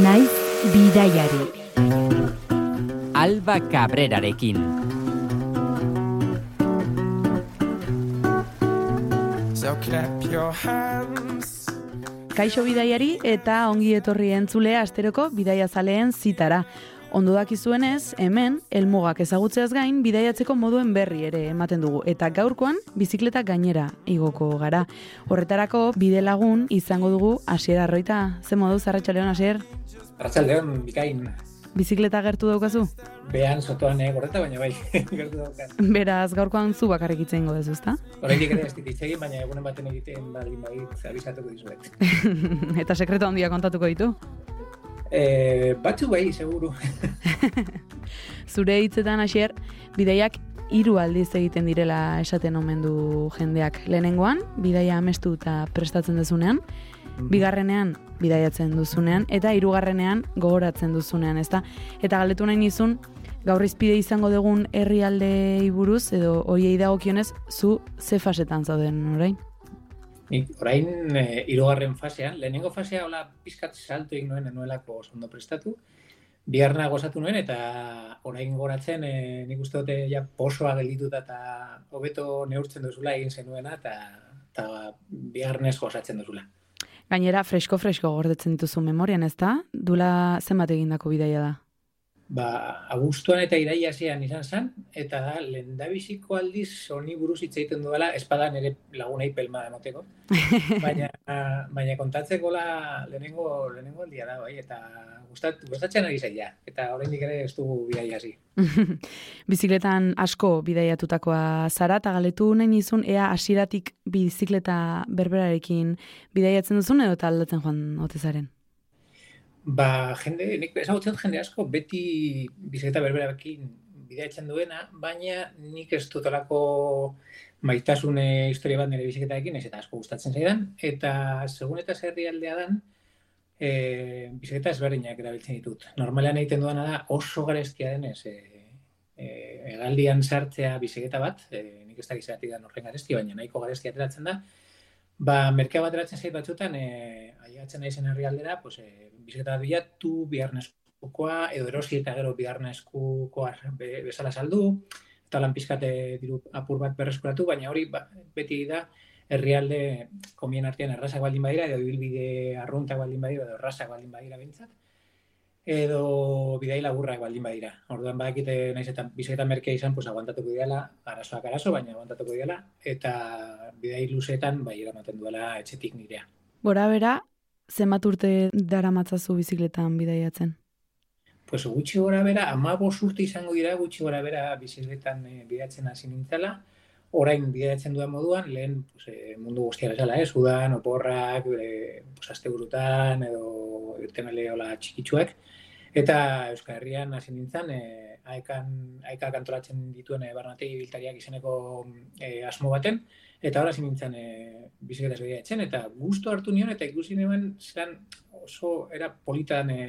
naiz bidaiari. Alba Cabrerarekin. So clap your hands. Kaixo bidaiari eta ongi etorri entzule asteroko bidaia zaleen zitara. Ondo dakizuenez, hemen, elmugak ezagutzeaz gain, bidaiatzeko moduen berri ere ematen dugu. Eta gaurkoan, bizikleta gainera igoko gara. Horretarako, bide lagun izango dugu Asier Arroita. Ze modu, zarratxaleon, Asier? Arratxaldeon, bikain, Bizikleta gertu daukazu? behan sotoan eh, gorreta, baina bai, gertu daukat. Beraz, gaurkoan zu bakarrik itzen ingo dezu, ezta? Horreitik ere ez dit hitz egin, baina egunen baten egiten baldin badit abisatuko dizuet. eta sekreto handia kontatuko ditu. E, batzu bai, seguru. Zure hitzetan hasier, bidaiak hiru aldiz egiten direla esaten omen du jendeak. Lehenengoan, bidaia amestu eta prestatzen duzunean, bigarrenean bidaiatzen duzunean, eta hirugarrenean gogoratzen duzunean, ezta? Eta galdetu nahi nizun, gaur izpide izango dugun herrialdei buruz, edo hoiei dagokionez, zu ze fasetan zauden, orain? Nik orain e, irugarren fasean, lehenengo fasea hola pizkat salto egin nuen enuelako ondo prestatu, bigarrena gozatu nuen eta orain goratzen e, nik uste dute ja posoa geldituta eta hobeto neurtzen duzula egin zenuena eta, eta bigarrenez gozatzen duzula. Gainera, fresko-fresko gordetzen dituzu memorian, ez da? Dula zenbat egindako bidaia da? Ba, abuztuan eta iraia zean izan zen, eta da, lendabiziko aldiz honi buruz hitz egiten duela, espada nire lagunei pelma emoteko. baina, baina kontatzeko la lehenengo, lehenengo aldia da, bai, eta gustat, gustatzen ari zaila, eta oraindik ere ez dugu bidaia hasi. bizikletan asko bidaiatutakoa zara, eta galetu nahi nizun, ea hasiratik bizikleta berberarekin bidaiatzen duzun edo eta aldatzen joan otezaren. Ba, jende, nik ezagutzen jende asko beti bizikleta berberarekin bidaiatzen duena, baina nik ez dut olako maitasune historia bat nire bizikletarekin, ez eta asko gustatzen zaidan, eta segun eta zerri aldea dan, e, bizikleta ezberdinak erabiltzen ditut. Normalean egiten duena da oso garestia denez, e, e, egaldian sartzea bizikleta bat, e, nik ez da gizatik da horren garestia, baina nahiko garestia ateratzen da, ba, merkea bat eratzen zait batzutan, e, aiatzen nahi zen herrialdera, pues, e, bizikleta bat bilatu, biharneskukoa, edo erosi eta gero biharneskukoa be, bezala saldu, eta lan pizkate diru apur bat berreskuratu, baina hori ba, beti da herrialde komien artean errazak baldin badira, edo ibilbide arruntak baldin badira, edo errazak baldin badira bintzat, edo bidai laburrak baldin badira. Orduan badakite naiz eta bizikleta merkea izan, pues aguantatuko diala, arazoak arazo, baina aguantatuko diala, eta bidai luzeetan bai eramaten duela etxetik nirea. Gora bera, zenbat urte dara matzazu bizikletan bidaiatzen? Pues gutxi gora bera, ama urte izango dira gutxi gora bera bizikletan e, bidatzen hasi nintzala, orain bidaiatzen duan moduan, lehen pues, e, mundu guztia bezala, ez, udan, oporrak, e, pues, asteburutan, edo irtenale hola txikitsuak, eta Euskal Herrian hasi nintzen, e, aekan, aekak antolatzen dituen e, barnategi biltariak izeneko e, asmo baten, eta hasi nintzen e, bizikletaz bidaiatzen, eta gustu hartu nion, eta ikusi nuen zelan oso era politan e,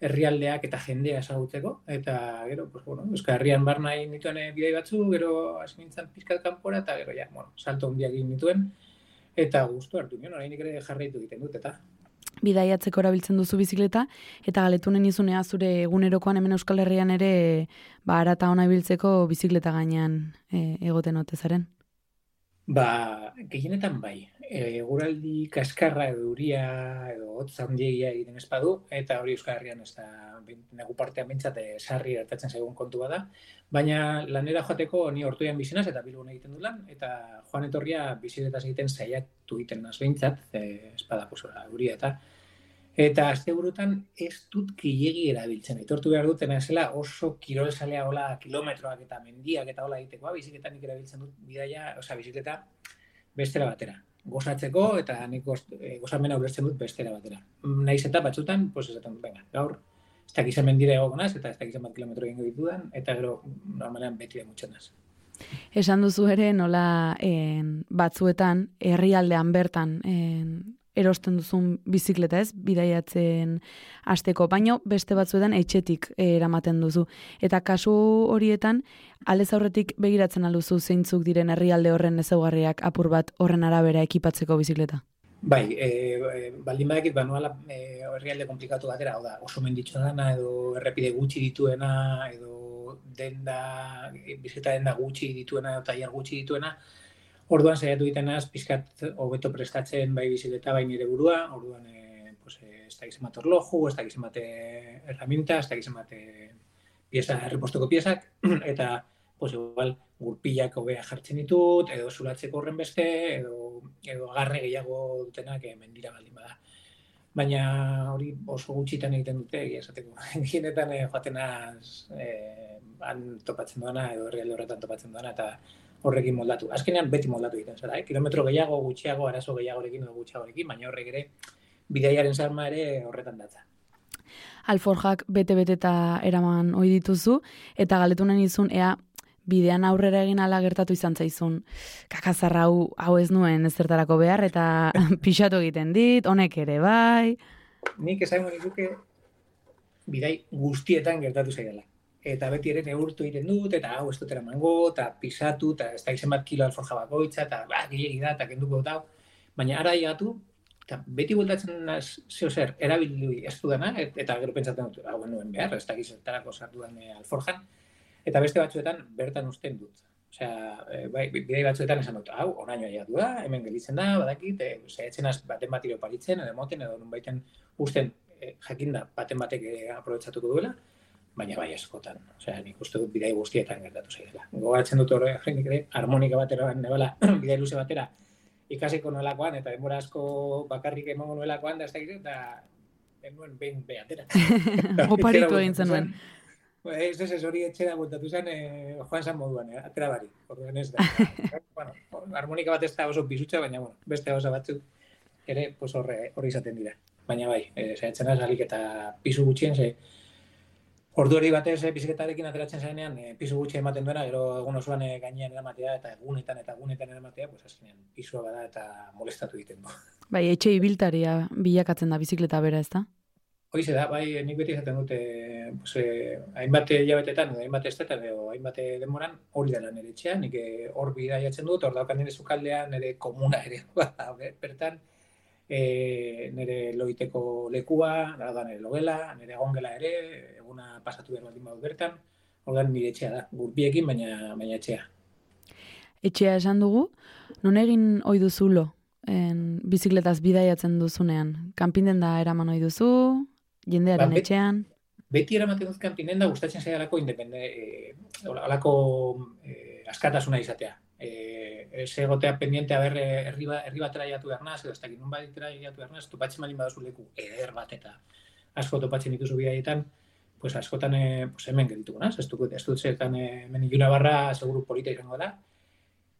herrialdeak eta jendea ezagutzeko, eta gero, pues, bueno, Euskal Herrian barna egin nituen eh, bidai batzu, gero hasi nintzen pizkat kanpora, eta gero, ja, bueno, salto handiak egin nituen, eta gustu hartu nion, orain ere jarraitu egiten dut, eta. Bidaiatzeko erabiltzen duzu bizikleta, eta galetunen izunea zure egunerokoan hemen Euskal Herrian ere, ba, arata ona ibiltzeko bizikleta gainean e, egoten otezaren. Ba, gehienetan bai. Eguraldi kaskarra edo euria edo hotz handiegia egiten ez eta hori Euskal Herrian ez da negu partean bintzat eh, sarri gertatzen zaigun kontu bada. Baina lanera joateko ni hortuian bizinaz eta bilgun egiten du lan, eta joan etorria bizitzetaz egiten zaiatu egiten naz behintzat, e, espada posora, euria eta Eta asteburutan ez dut kilegi erabiltzen. Aitortu behar dutena zela oso kirolzalea hola kilometroak eta mendiak eta hola egitekoa, bizikletan nik erabiltzen dut bidaia, osea, bizikleta bestera batera. Gozatzeko eta nik goz, e, gozamena ulertzen dut bestera batera. Naiz eta batzutan, pues dut, venga, gaur, ez dakizen mendira egonaz, eta ez dakizen bat kilometro egingo ditudan, eta gero normalean beti da mutxen naz. Esan duzu ere nola en, batzuetan herrialdean bertan en, erosten duzun bizikleta ez, bidaiatzen hasteko baino beste batzuetan etxetik eramaten duzu. Eta kasu horietan, aldez aurretik begiratzen aluzu zeintzuk diren herrialde horren ezaugarriak apur bat horren arabera ekipatzeko bizikleta. Bai, e, baldin badakit banuala e, herrialde komplikatu batera, hau da, oso menditxo dana, edo errepide gutxi dituena, edo denda, bizketa denda gutxi dituena, edo tailer gutxi dituena, orduan saiatu ditenaz, pizkat hobeto prestatzen bai bizikleta bai nire burua, orduan, e, pues, e, ez da gizem bat orloju, ez da gizem bat herramienta, ez da gizem bat pieza, erreposteko piezak, eta, pues, igual, gurpilak hobea jartzen ditut, edo zulatzeko horren beste, edo, edo agarre gehiago dutenak mendira baldin bada. Baina hori oso gutxitan egiten dute, esateko. Gienetan eh, joaten eh, han topatzen duana, edo herrialde horretan topatzen duana, eta horrekin moldatu. Azkenean beti moldatu egiten zara, eh? kilometro gehiago, gutxiago, arazo gehiagorekin edo gutxiagorekin, baina horrek ere, bidaiaren zarma ere horretan datza. Alforjak bete-bete eta eraman ohi dituzu, eta galetunen izun, ea bidean aurrera egin ala gertatu izan zaizun. Kakazarra hau, hau ez nuen ezertarako behar eta pixatu egiten dit, honek ere bai. Nik esango nizuke bidai guztietan gertatu zaidala. Eta beti ere neurtu egiten dut, eta hau ez dut eramango, eta pisatu, eta ez da izen bat kilo alforja bakoitza, eta ba, gilegi da, eta kenduko dut. Baina ara igatu, eta beti bultatzen zeo zer, erabili ez dudana, eta gero pentsatzen dut, hau nuen behar, ez da gizetarako sartu eh, alforjan, eta beste batzuetan bertan usten dut. Osea, e, bai, bidei batzuetan esan dut, hau, onaino aiatu da, hemen gelitzen da, badakit, e, zaitzen az baten bat paritzen, edo moten, edo nun baiten usten e, jakinda baten batek e, aprobetsatuko duela, baina bai askotan. Osea, nik uste dut bidei guztietan gertatu zaidela. Gogatzen dut horre, nik ere, harmonika batera, nebala, bidei luze batera, ikasiko nolakoan, eta denbora asko bakarrik emango nuelakoan, da ez da eta nuen behin behatera. Oparitu egin zenuen. Ba, ez ez ez hori etxera bultatu zen eh, joan zan moduan, eh, atera bari. Orduan ez da. bueno, harmonika bat ez da oso bizutza, baina bueno, beste oso batzuk ere pues, horre, hori izaten dira. Baina bai, eh, zaitzen azalik eta pisu gutxien, ze ordu hori batez eh, biziketarekin ateratzen zaenean, eh, pisu gutxi ematen duena, gero egun osoan eh, gainean eramatea eta egunetan eta egunetan eramatea, pues azkenean pisua bada eta molestatu egiten du. Bai, etxe ibiltaria bilakatzen da bizikleta bera, ez da? Hoize da, bai, nik beti izaten dute, pues, eh, hainbat jabetetan, hainbat estetan, edo hainbat demoran, hori dela nire etxea, nik hor bida jatzen dut, hor daukan nire zukaldea, nire komuna ere, ba, bertan, e, nire loiteko lekua, da, nire logela, nire gongela ere, eguna pasatu behar baldin badut bertan, hor nire etxea da, gurpiekin, baina, baina etxea. Etxea esan dugu, non egin ohi duzulo, en, bizikletaz bidaiatzen duzunean? Kanpinden da eraman ohi duzu, jendearen ba, etxean. Beti eramaten dut kanpinen da gustatzen zaialako independe, e, alako e, askatasuna izatea. E, ez egotea pendiente haber herri, ba, herri batera jatu behar naz, edo ez dakit nun batera jatu behar naz, topatzen malin badazu leku eder bat eta asko topatzen dituzu bidaietan, pues askotan e, pues hemen gerituko naz, ez dut, ez dut zertan hemen iluna barra seguru polita izango da.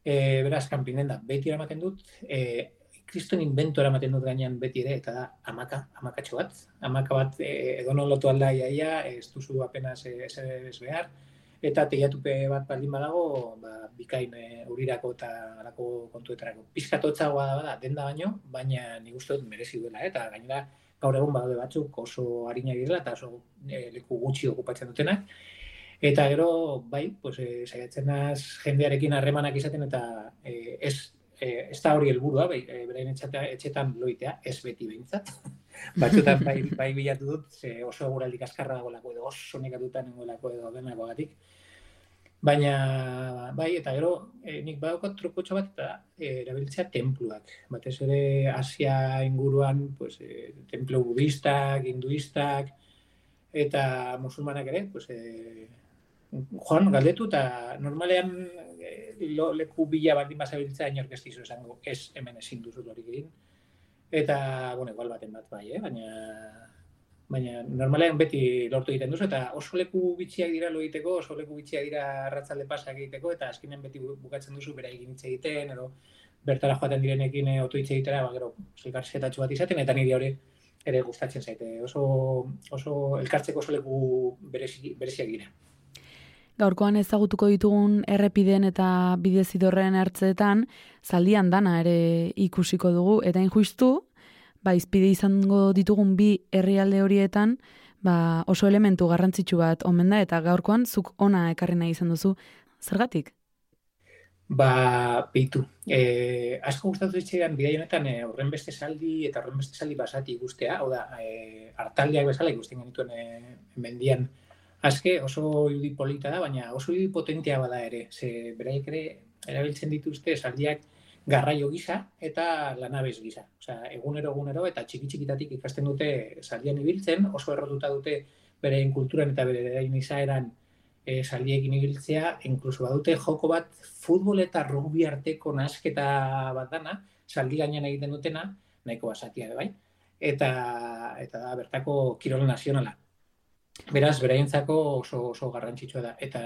E, beraz, kanpinen da, beti eramaten dut, e, kriston invento eramaten dut gainean beti ere, eta da, amaka, amakatxo bat. Amaka bat, e, edo non lotu alda iaia, ez duzu apenas e, ez behar, eta teiatupe bat baldin badago, ba, bikain e, urirako eta alako kontuetarako. Pizkatotzagoa da, da, denda baino, baina nik uste dut merezi duela, eta gainera gaur egun badaude batzuk oso harina direla, eta oso e, leku gutxi okupatzen dutenak. Eta gero, bai, pues, e, saiatzen jendearekin harremanak izaten, eta e, ez eh, ez da hori helburua, bai, eh, berain etxetan loitea, ez beti behintzat. Batzutan bai, bai bilatu dut, ze oso eguraldik askarra dagoelako edo oso nekatutan nengoelako edo denako gatik. Baina, bai, eta gero, eh, nik badaukat trukotxo bat, eta eh, erabiltzea templuak. Batez ere, Asia inguruan, pues, eh, templo budistak, hinduistak, eta musulmanak ere, pues, eh, joan, galdetu, eta normalean lo, leku bila baldin bazabiltza inork ez dizu esango ez hemen ezin duzu hori egin. Eta, bueno, igual baten bat bai, eh? baina baina normalean beti lortu egiten duzu, eta oso leku bitxiak dira lo egiteko, oso leku bitxiak dira arratzalde pasak egiteko, eta azkenen beti bukatzen duzu bera egin hitz egiten, edo bertara joaten direnekin eh, oto hitz egitera, ba, gero, zelkartzetatxu bat izaten, eta nire hori ere gustatzen zaite. Oso, oso elkartzeko oso leku bereziak dira. Gaurkoan ezagutuko ditugun errepideen eta bidezidorren hartzeetan, zaldian dana ere ikusiko dugu, eta injustu, ba, izpide izango ditugun bi herrialde horietan, ba, oso elementu garrantzitsu bat omen da, eta gaurkoan zuk ona ekarri nahi izan duzu. Zergatik? Ba, peitu. E, asko gustatu zitzaidan bidai honetan e, horren beste saldi eta horren beste saldi basati ikustea, hau da, e, hartaldiak bezala ikusten genituen e, mendian aske oso irudi polita da, baina oso irudi potentea bada ere. Ze beraiek ere erabiltzen dituzte saldiak garraio gisa eta lanabez gisa. Osea, egunero egunero eta txiki txikitatik ikasten dute saldian ibiltzen, oso errotuta dute beraien kulturan eta beraien izaeran e, saldiekin ibiltzea, inkluso badute joko bat futbol eta rugby arteko nasketa bat dana, saldi gainean egiten dutena, nahiko basatia bai, eta, eta da, bertako kirol nazionala. Beraz, beraientzako oso, oso garrantzitsua da. Eta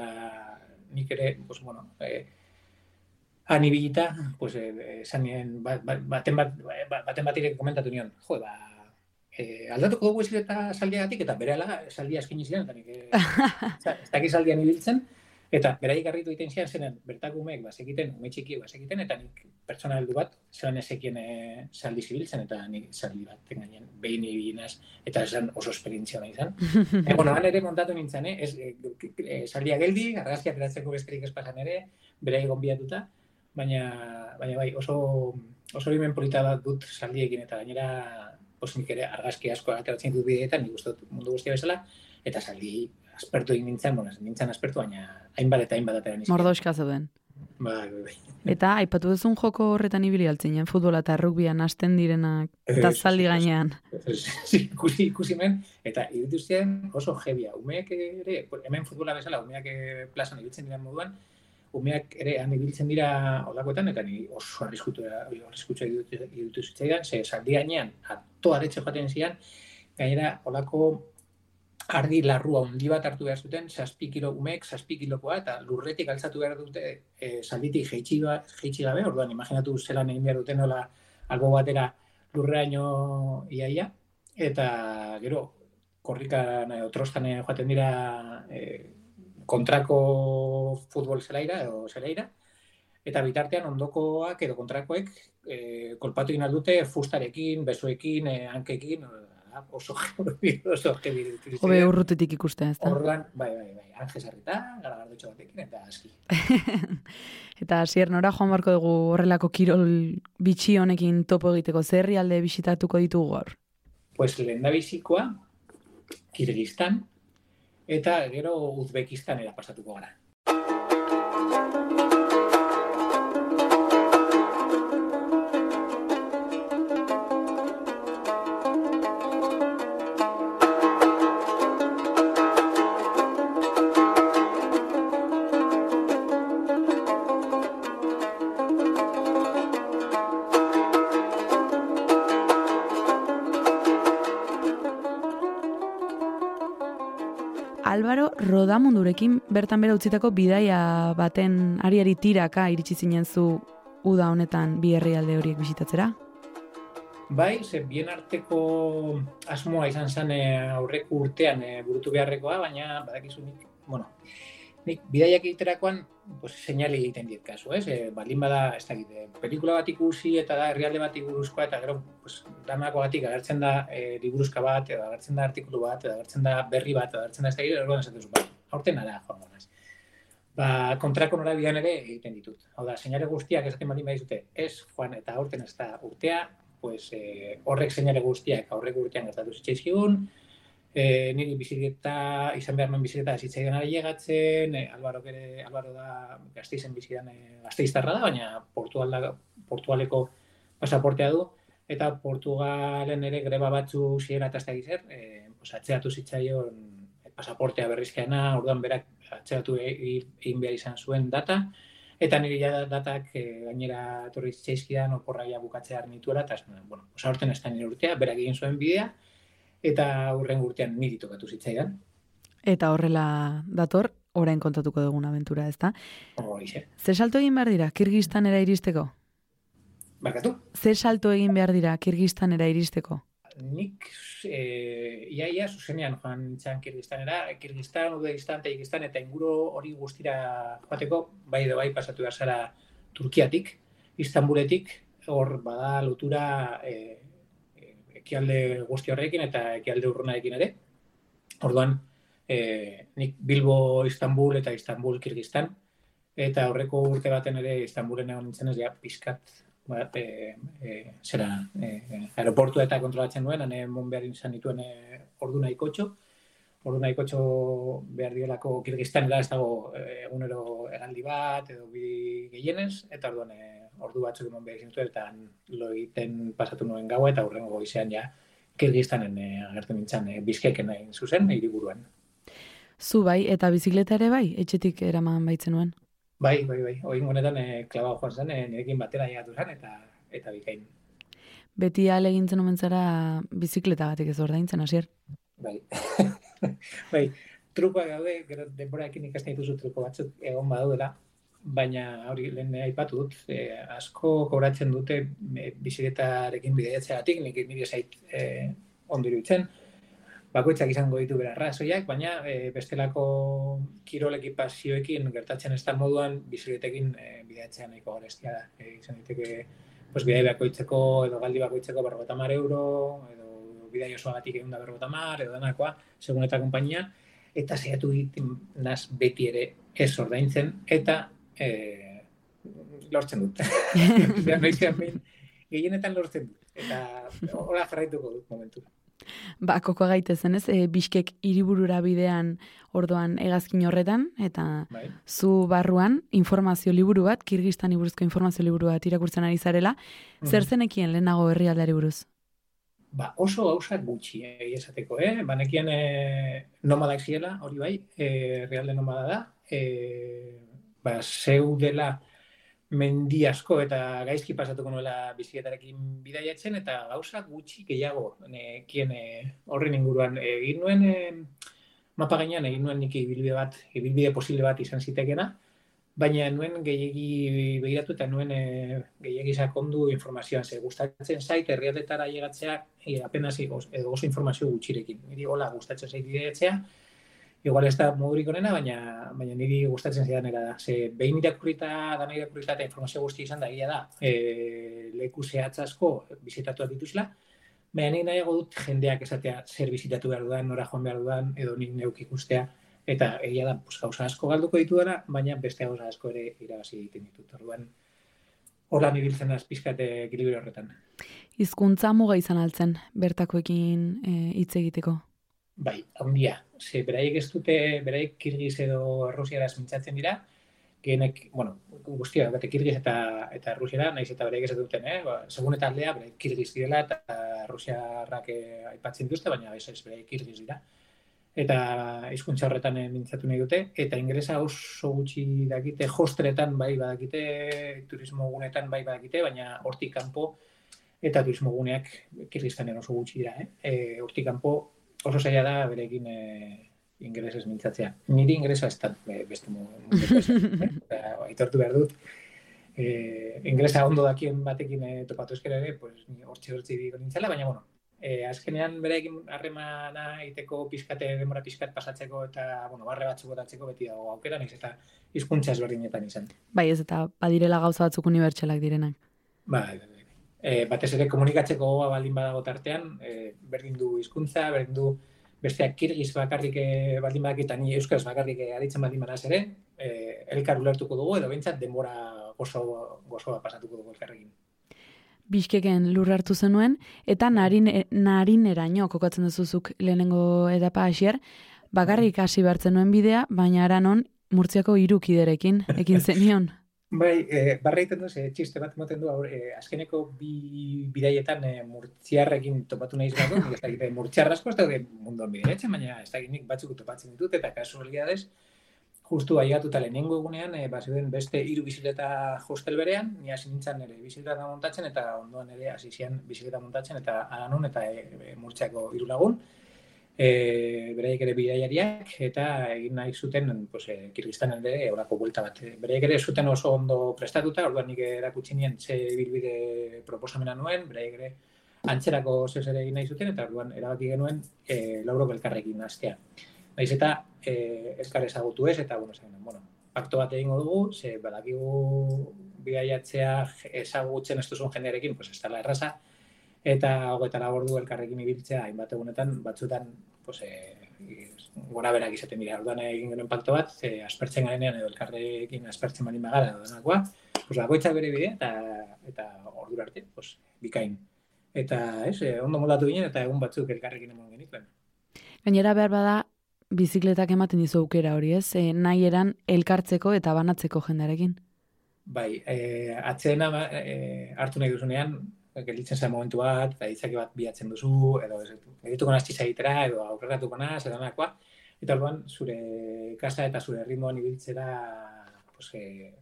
nik ere, pues, bueno, e, anibilita, pues, e, zanien, bat, baten bat, baten bat komentatu nion, jo, ba, eh, aldatuko dugu ezile eta saldiagatik, eta bere ala saldia eskin ziren, eta nik, eh, ez dakiz saldian ibiltzen, eta berai garritu egiten zian zenen, bertako umeek, bazekiten, ume txiki bazekiten, eta nik pertsona heldu bat, zelan ezekien eh, saldi zibiltzen, eta nik saldi bat tengainen behin ibilinaz, eta esan oso esperientzia nahi izan. e, bueno, han ere montatu nintzen, eh? Ez, e, e, saldia geldi, argazkia peratzeko besterik espasan ere, berai gonbiatuta, baina, baina bai, oso, oso bimen polita bat dut saldiekin, eta gainera pues nik ere argazki asko ateratzen dut bideetan, nik uste mundu guztia bezala, eta saldi aspertu egin nintzen, bueno, nintzen aspertu, baina hainbat eta hainbat atera nizkian. Mordoska zeuden. Bai, bai, bai. Eta, aipatu duzun joko horretan ibili altzinen, futbola eta rugbian hasten direnak, eta zaldi gainean. Ikusi, ikusi men, eta irutu oso jebia. Umeak ere, hemen futbola bezala, umeak plazan ibiltzen diren moduan, umeak ere han ibiltzen dira olakoetan, eta ni oso arriskutu arriskutu irutu zitzaidan, ze saldi gainean, ato aretxe joaten zian, gainera olako ardi larrua undi bat hartu behar zuten, zazpi kilo umek, zazpi kilokoa, eta lurretik altzatu behar dute e, salditik jeitsi, ba, gabe, orduan, imaginatu zelan egin behar duten nola albo batera lurreaino iaia, eta gero, korrikan, e, otrostan joaten dira e, kontrako futbol zelaira edo zelaira, eta bitartean ondokoak edo kontrakoek e, kolpatu dute fustarekin, besoekin, e, hankekin, oso oso Hobe urrutetik ikustea, ez da? Orduan, bai, bai, bai, anje sarrita, gara batekin, eta aski. eta zier, nora joan barko dugu horrelako kirol bitxi honekin topo egiteko, zerri alde bisitatuko ditugu hor? Pues lehen da bizikoa, Kirgistan, eta gero Uzbekistanera pasatuko gara. Albaro Rodamundurekin bertan bera utzitako bidaia baten ariari tiraka iritsi zinen zu uda honetan bi herrialde horiek bisitatzera? Bai, ze bien arteko asmoa izan zen eh, aurreko urtean e, burutu beharrekoa, baina badakizu nik, bueno, nik bidaiak egiterakoan pues, seinale egiten diet kasu, ez? E, baldin bada, ez da egite, pelikula bat ikusi eta da herrialde bat iguruzkoa eta gero pues, damako batik agertzen da e, liburuzka bat, edo agertzen da artikulu bat, edo agertzen da berri bat, edo agertzen da ez da egite, ergoan esatzen ba, aurten ara, joan. Ba, kontrako norabidean ere egiten ditut. Hau da, seinale guztiak esaten baldin badizute, ez, joan, eta aurten ez da urtea, pues, e, horrek seinale guztiak aurrek urtean gertatu zitzaizkigun, e, niri biziketa, izan behar nuen biziketa zitzaidan ari llegatzen, e, Albaro, ere, Albaro da gazteizen bizidan e, gazteiztarra da, baina Portugal Portugaleko pasaportea du, eta Portugalen ere greba batzu ziera eta ez da e, atzeatu zitzaion pasaportea berrizkeana, orduan berak atzeatu e, egin behar izan zuen data, eta niri ja datak e, gainera torri zitzaizkidan oporraia bukatzea arnituera, eta bueno, osa horten ez da nire urtea, berak egin zuen bidea, eta hurren urtean niri tokatu zitzaidan. Eta horrela dator, orain kontatuko dugun aventura, ezta? Horixe. Ze salto egin behar dira, Kirgistanera iristeko? Barkatu? Ze salto egin behar dira, Kirgistanera iristeko? Nik, e, ia, ia, zuzenean joan nintzen Kirgistanera, Kirgistan, Udegiztan, Taikistan, eta inguru hori guztira joateko, bai edo bai pasatu behar zara Turkiatik, Istanbuletik, hor bada lotura e, ekialde guzti horrekin eta ekialde urrunarekin ere. Orduan, e, nik Bilbo, Istanbul eta Istanbul, Kirgistan, Eta aurreko urte baten ere Istanbulen egon nintzen ez, ja, pizkat, ba, e, e, zera, e, aeroportu eta kontrolatzen nuen, hane mon behar izan dituen e, ordu nahikotxo, ordu nahikotxo behar diolako Kirgistanera ez dago egunero egaldi bat, edo bi gehienez, eta orduan e, ordu batzuk emon behar dituen, eta lo egiten pasatu nuen gaua, eta hurrengo goizean ja, Kirgistanen e, agertu nintzen e, bizkeken egin zuzen, hiriburuan. Zu bai, eta bizikleta ere bai, etxetik eraman baitzen nuen. Bai, bai, bai. Oin honetan e, klaba joan zen, e, nirekin batera jatu zen, eta eta bikain. Beti ale egintzen omen zara bizikleta batik ez ordaintzen, hasier. Bai. bai, trukoa gaude, gero denboraekin ikasten dituzu truko batzuk egon badaudela, baina hori lehen aipatu dut, e, asko kobratzen dute e, bizikletarekin bideiatzeagatik, nik nire zait e, ondiru itzen, bakoitzak izango ditu bera razoiak, baina e, bestelako kirol ekipazioekin gertatzen ez da moduan bizirretekin e, bideatzea nahiko garestia da. E, izan diteke, pues, bidea bakoitzeko edo galdi bakoitzeko berrogota mar euro, edo bidea oso batik egun da berrogota mar, edo danakoa, segun eta kompainia, eta zeiatu ditin naz beti ere ez ordaintzen, eta e, lortzen dut. Noizean behin, gehienetan lortzen dut. Eta hola jarraituko dut momentu. Ba, koko gaitezen ez, e, Biskek hiriburura bidean ordoan egazkin horretan, eta Bai. zu barruan informazio liburu bat, Kirgistan iburuzko informazio liburu bat irakurtzen ari zarela, zer Mhm. zenekien lehenago herrialdari buruz? Ba, oso gauzak gutxi egia esateko, eh? Banekien e, nomadak ziela, hori bai, e, realde nomada da. E, ba, zeudela mendi asko eta gaizki pasatuko nuela bizikletarekin bidaiatzen eta gauza gutxi gehiago nekien e, horren inguruan egin nuen e, mapa gainean egin nuen nik ibilbide bat, ibilbide posible bat izan zitekeena, baina nuen gehiegi begiratu eta nuen e, gehiegi sakondu informazioan ze gustatzen zait herrialdetara llegatzea e, apenas igoz, edo oso informazio gutxirekin. Niri hola gustatzen zait bidaiatzea, igual ez da modurik onena, baina, baina niri gustatzen zidan era da. Ze behin irakurrita, dana irakurrita eta informazio guzti izan da, egia da, e, leku zehatz asko bizitatuak dituzla, baina nik nahiago dut jendeak esatea zer bizitatu behar dudan, nora joan behar dudan, edo nik neuk ikustea, eta egia da, pues, gauza asko galduko ditudana, baina beste gauza asko ere irabazi egiten ditut. Orduan, horla ibiltzen az pizkat ekilibrio horretan. Hizkuntza muga izan altzen, bertakoekin e, hitz egiteko. Bai, handia. Ze beraiek ez dute, beraiek kirgiz edo errusiaraz mintzatzen dira, gehienek, bueno, guztia, bate kirgiz eta, eta errusiara, naiz eta beraiek ez duten, eh? Ba, segun eta aldea, beraiek kirgiz direla eta errusiarrak eh, aipatzen dituzte, baina ez ez beraiek kirgiz dira. Eta hizkuntza horretan eh, mintzatu nahi dute, eta ingresa oso gutxi dakite, hosteletan bai badakite, turismo gunetan bai badakite, baina hortik kanpo eta turismo guneak kirgistanen oso gutxi dira, eh? E, hortik kanpo oso zaila da berekin e, ingresez mintzatzea. Niri ingresa ez da be- beste eh? Aitortu behar dut, e, ingresa ondo dakien batekin e, topatu eskera ere, pues, ni hortxe hortxe diko nintzela, baina bueno, e, azkenean berekin harremana egiteko pizkate demora pizkat pasatzeko eta bueno, barre batzuk botatzeko beti dago aukera, naiz eta hizkuntza ezberdinetan izan. Bai ez eta badirela gauza batzuk unibertsalak direnak. Bai, bai, bai. E, batez ere komunikatzeko gogoa baldin badago tartean, e, berdin du hizkuntza, berdin du besteak kirgiz bakarrik e, baldin badak eta ni euskaraz bakarrik aritzen baldin banaz ere, e, elkar ulertuko dugu edo behintzat denbora gozo, gozoa pasatuko dugu elkarrekin. Biskeken lur hartu zenuen, eta narin, narineraino kokatzen duzuzuk lehenengo edapa hasier, bakarrik hasi behartzen nuen bidea, baina aranon murtziako hiru kiderekin ekin zenion. Bai, e, barra egiten du, ze txiste bat moten du, aur, e, azkeneko bi bidaietan e, murtziarrekin topatu nahi izango, ez dakit, e, murtziar asko ez daude munduan bidaiatzen, baina ez dakit nik batzuk topatzen ditut, eta kasualidades, justu aiatuta lehenengo egunean, e, bazuden beste hiru bizikleta hostel berean, ni hasi nintzen ere bizikleta montatzen, eta ondoan ere hasi zian bizikleta montatzen, eta aranun, eta e, e, murtziako hiru lagun, e, beraiek ere bidaiariak eta egin nahi zuten pues, e, Kirgistanen ere horako buelta bat. E, Beraiek ere zuten oso ondo prestatuta, orduan nik erakutsi nien ze bilbide proposamena nuen, beraiek ere antzerako zez ere egin nahi zuten, eta orduan erabaki genuen e, laurok elkarrekin hastea. Naiz eta e, elkar ezagutu ez, eta bueno, zen, bueno, pakto bat egingo dugu, ze badakigu bidaiatzea ezagutzen ez duzun jendearekin, pues ez dela erraza, eta hogeita lau ordu elkarrekin ibiltzea hainbat egunetan batzutan pues, e, gora berak izaten dira. Orduan egin genuen pakto bat, e, aspertzen garenean edo elkarrekin aspertzen bali magara edo denakoa, pues, bakoitza bere bide eta, eta ordura arte, pues, bikain. Eta ez, e, ondo moldatu ginen eta egun batzuk elkarrekin emon genituen. Gainera behar bada, bizikletak ematen dizu aukera hori ez, e, nahi eran elkartzeko eta banatzeko jendarekin. Bai, e, atzena e, hartu nahi duzunean, gelditzen zen momentu bat, eta itzaki bat biatzen duzu, edo edituko naz egitera, edo aurreratuko naz, edo nakoa. Eta orduan, zure kasa eta zure ritmoan ibiltzera pues, e,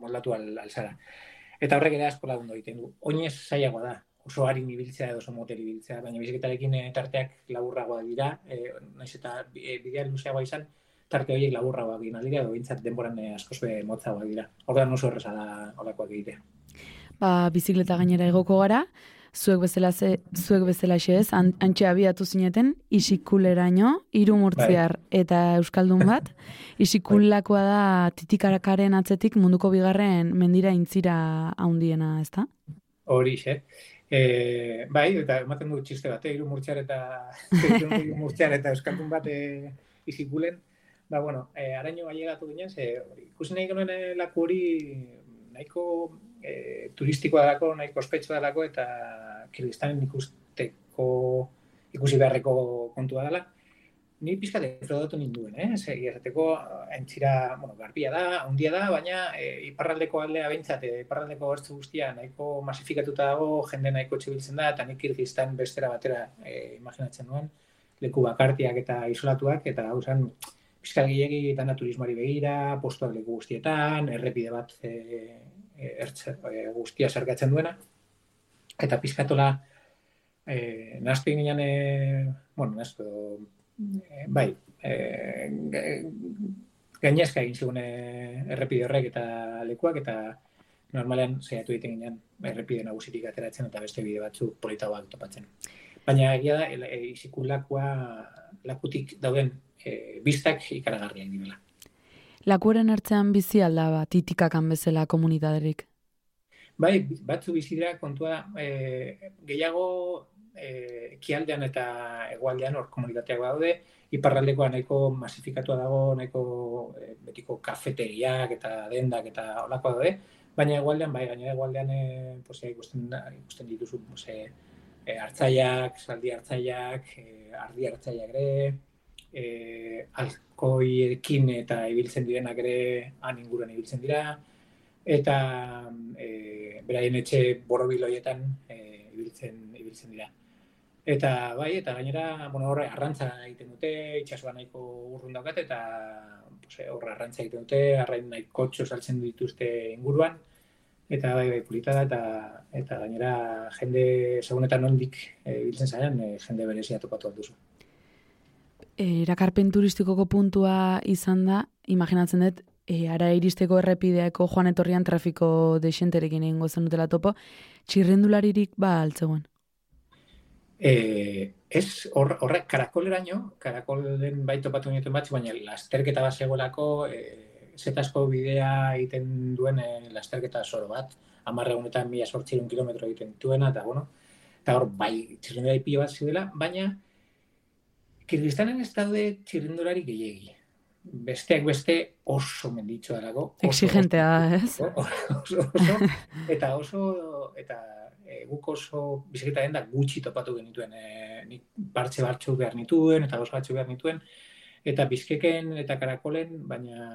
moldatu al, alzara. Eta horrek ere asko lagundu egiten du. Oinez zailagoa da, oso harin ibiltzea edo oso motel ibiltzea, baina biziketarekin tarteak laburragoa dira, e, naiz eta e, bidea luzeagoa izan, tarte horiek laburragoak aldira, edo bintzat denboran e, askoz be motzagoa dira. Orduan oso erreza da olakoak egitea ba, bizikleta gainera egoko gara, zuek bezala ze, zuek bezala ez, antxe abiatu zineten, isikuleraino, iru murtziar bai. eta euskaldun bat, isikulakoa da titikarakaren atzetik munduko bigarren mendira intzira haundiena, ez da? Hori, xe. E, bai, eta ematen du txiste bat, iru murtziar eta murtziar eta euskaldun bat e, isikulen, ba, bueno, e, araño gaiegatu ginen, ze, ikusi nahi genuen laku hori nahiko e, turistikoa dalako, nahiko ospetsua dalako, eta Kirgistanen ikusteko, ikusi beharreko kontua dela. Ni pizka defraudatu ninduen, eh? Zer, izateko, entzira, bueno, garbia da, handia da, baina e, iparraldeko aldea behintzat, e, iparraldeko gertzu guztia nahiko masifikatuta dago, jende nahiko txibiltzen da, eta nik Kirgistan bestera batera e, imaginatzen duen, leku bakartiak eta isolatuak, eta hau zen, pizkal gehiagi eta naturismoari begira, postuak leku guztietan, errepide bat e, ertze, e, guztia zergatzen duena. Eta pizkatola, e, naztu ingenian, e, bueno, naztu, e, bai, e, gainezka egin zigun errepide horrek eta lekuak, eta normalean zeiatu egiten ginean errepide nagusitik ateratzen eta beste bide batzu politagoak topatzen. Baina egia da, e, lakua, lakutik dauden e, biztak ikaragarriak direla. Lakuaren ertzean bizi alda bat, titikakan bezala komunitaterik? Bai, batzu bizi dira kontua e, gehiago e, kialdean eta egualdean hor komunitateak daude, iparraldekoa nahiko masifikatua dago, nahiko e, betiko kafeteriak eta dendak eta olakoa daude, baina egualdean, bai, gainera egualdean e, posia, ikusten, ikusten dituzu posia, e, hartzaiak, saldi hartzaiak, e, ardi hartzaiak ere, e, alkoiekin eta ibiltzen direnak ere han inguruan ibiltzen dira. Eta e, beraien etxe borobiloietan e, ibiltzen ibiltzen dira. Eta bai, eta gainera, bueno, horre arrantza egiten dute, itxasua nahiko urrun daukat, eta pues, horre arrantza egiten dute, arrain nahi kotxo saltzen dituzte inguruan, eta bai, bai, pulita da, eta, eta gainera jende, segunetan nondik e, ibiltzen zainan, e, jende berezia topatu duzu erakarpen turistikoko puntua izan da, imaginatzen dut, e, ara iristeko errepideako joan etorrian trafiko desenterekin egingo zen dutela topo, txirrendularirik ba altzegoen? E, ez, horre, hor, karakoleraino, karakolen bai topatu nintzen bat, baina lasterketa bat zegoelako, e, zetasko bidea egiten duen e, lasterketa zoro bat, amarra honetan mila sortzirun kilometro egiten duena, eta bueno, eta hor, bai, txirrendulari pilo bat zidela, baina, Kirgistanen ez daude txirrindulari gehiegi. Besteak beste oso menditxo dago. Exigentea, ez? Oso, oso, eta oso, eta e, guk oso biziketa da gutxi topatu genituen. E, nik partxe batzu behar nituen, eta oso batzu behar nituen. Eta bizkeken eta karakolen, baina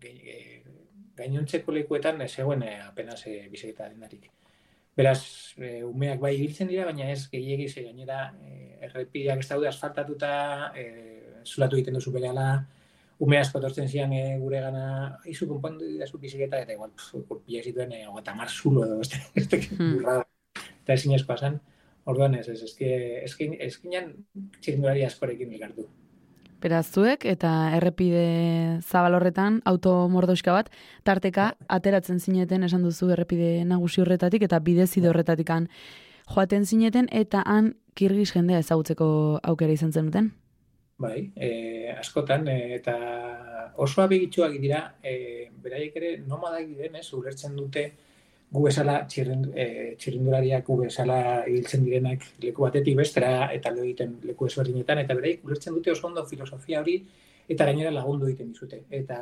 e, gainontzeko lekuetan ez egoen e, apenas e, biziketa dendarik. Beraz, e, umeak bai ibiltzen dira, baina ez gehiegi ze gainera e, errepideak ez daude asfaltatuta, e, zulatu egiten duzu bere ala, ume asko tortzen zian e, gure gana, izu konpondu dira zu biziketa, eta igual, kurpia zituen, e, eta mar zulo edo, ez da, hmm. eta ezin esko asan, orduan ez, ez, ez, ez, ez, ez, ez, askorekin elkartu. Beraz eta errepide zabal horretan automordoska bat tarteka ateratzen zineten esan duzu errepide nagusi horretatik eta bidezide horretatik joaten zineten eta han kirgiz jendea ezagutzeko aukera izan zenuten? Bai, e, askotan e, eta oso abegitxuak dira, e, beraiek ere nomadak diren, ez, ulertzen dute gu bezala txirrind, e, txirrindulariak gu bezala hiltzen direnak leku batetik bestera eta lo egiten leku ezberdinetan eta bereik ulertzen dute oso ondo filosofia hori eta gainera lagundu egiten dizute. Eta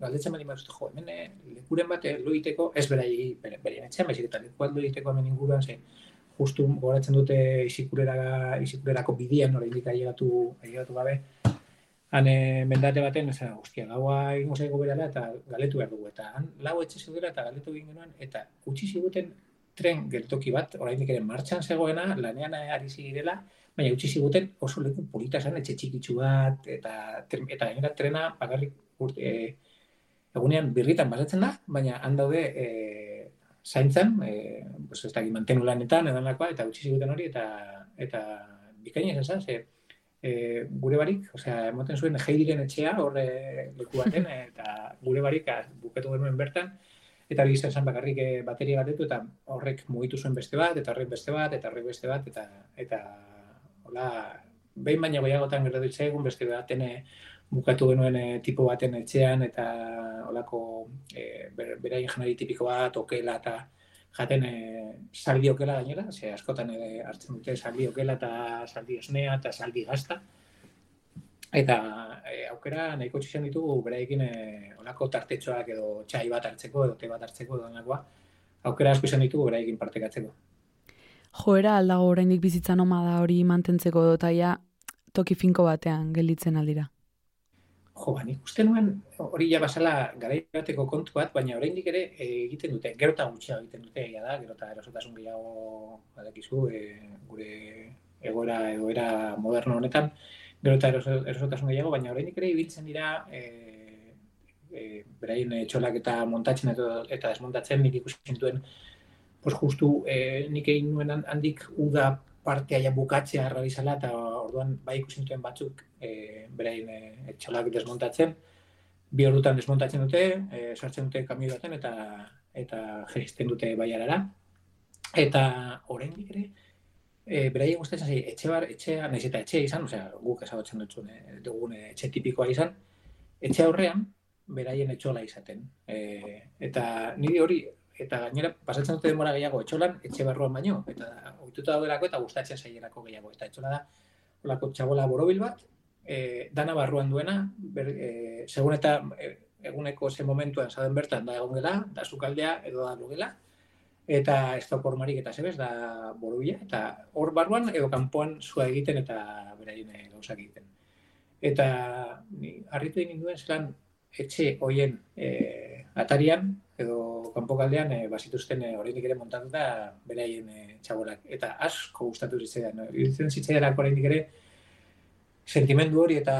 galdetzen bali mazute, jo, hemen eh, lekuren bat lo egiteko ez berai bere etxean, baizik eta leku bat lo egiteko hemen inguruan ze justu goratzen dute isikurera isikurerako bidian oraindik ailegatu ailegatu gabe han mendate baten, osea, hostia, gaua egingo zaigu berala eta galetu behar dugu. Eta han lau etxe zeudela eta galetu egin genuen, eta utzi ziguten tren geltoki bat, oraindik ere martxan zegoena, lanean ari zirela, baina utzi ziguten oso leku polita zen, etxe txikitsu bat, eta, eta gainera trena bakarrik urte, e, egunean birritan basatzen da, baina han daude e, zaintzan, e, pues, ez da, mantenu lanetan, edan lakoa, eta utzi ziguten hori, eta, eta bikaina esan zen, e, gure barik, osea, emoten zuen heidiren etxea, horre leku baten, eta gure barik ah, bukatu genuen bertan, eta hori izan bakarrik e, bateria batetu, eta horrek mugitu zuen beste bat, eta horrek beste bat, eta horrek beste bat, eta, eta hola, behin baina goiagotan gertatu egun beste baten e, bukatu genuen e, tipo baten etxean, eta holako e, beraien janari tipiko bat, okela, eta jaten e, saldi okela gainera, ze askotan ere hartzen dute saldi okela eta saldi esnea eta saldi gazta. Eta e, aukera nahiko txizan ditugu beraiekin e, onako tartetxoak edo txai bat hartzeko edo te bat hartzeko edo nagoa. Aukera asko izan ditugu beraiekin partekatzeko. Joera aldago oraindik bizitza nomada hori mantentzeko dotaia toki finko batean gelditzen aldira jo, ba, nik uste nuen hori ja basala garaibateko kontu bat, baina oraindik ere e, egiten dute, gero eta gutxia egiten dute, egia da, gero eta erosotasun gehiago badakizu, e, gure egoera egoera moderno honetan, gero eta erosotasun gehiago, baina oraindik ere ibiltzen dira e, e, beraien txolak eta montatzen eta, eta desmontatzen nik ikusten duen pues justu e, nik egin nuen handik uda partea ja bukatzea errabizala eta orduan bai ikusi duten batzuk e, berain e, etxalak desmontatzen, bi ordutan desmontatzen dute, e, sartzen dute kamio baten eta eta jeristen dute baiarara. Eta oraindik ere, e, beraien gustatzen zai, etxe bar, etxea, nahiz eta etxe izan, osea, guk ezagutzen dutxun, e, dugun etxe tipikoa izan, etxe aurrean, beraien etxola izaten. E, eta niri hori, eta gainera pasatzen dute denbora gehiago etxolan etxe barruan baino eta ohituta daudelako eta gustatzen zaielako gehiago. Eta etxola da holako txabola borobil bat e, dana barruan duena ber, e, segun eta e, eguneko ze momentuan zaden bertan da egon gela da sukaldea edo da lugela eta ez da formarik eta zebez da borobila eta hor barruan edo kanpoan zua egiten eta beraien gauzak egiten. Eta ni harritu egin duen zelan etxe hoien e, atarian edo kanpokaldean e, bazituzten e, oraindik ere montatuta beraien e, txabolak eta asko gustatu zitzaidan. No? Iruditzen zitzaidan oraindik ere sentimendu hori eta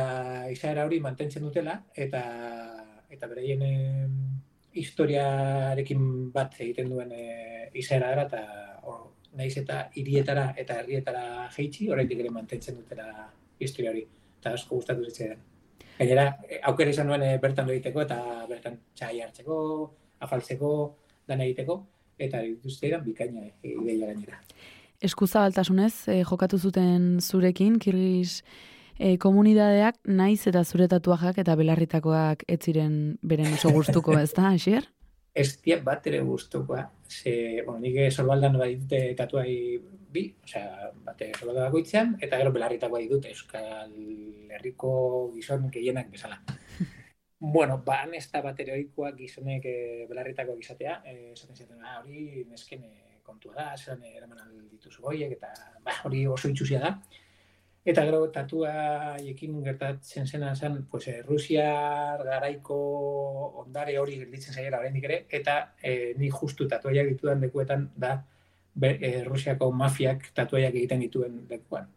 izaera hori mantentzen dutela eta eta beraien e, historiarekin bat egiten duen e, izaera dara eta or, naiz eta hirietara eta herrietara jeitsi oraindik ere mantentzen dutela historia hori eta asko gustatu zitzaidan. Gainera, aukera izan nuen bertan egiteko eta bertan txai hartzeko, afaltzeko, dan egiteko, eta dituzte bikaina e, ideia gainera. Eskuzabaltasunez, e, jokatu zuten zurekin, kirgiz e, komunidadeak naiz eta zure tatuajak eta belarritakoak ez ziren beren oso gustuko, ez da, Asier? Ez tiap bat ere gustukoa. Ze, bueno, nik sorbaldan dute tatuai bi, osea, bate sorbaldan bakoitzean, eta gero belarritakoa ditut Euskal Herriko gizon gehienak bezala. Bueno, ba, ez da bateroikoak gizonek e, belarritakoak izatea, e, esaten zaten, ah, hori nesken e, kontua da, zelan eraman dituzu goiek, eta ba, hori oso itxusia da. Eta gero, tatua ekin gertatzen zena zen, pues, Rusia garaiko ondare hori gelditzen zaiera horrendik ere, eta e, ni justu tatuaiak ditudan lekuetan da, be, e, Rusiako mafiak tatuaiak egiten dituen lekuan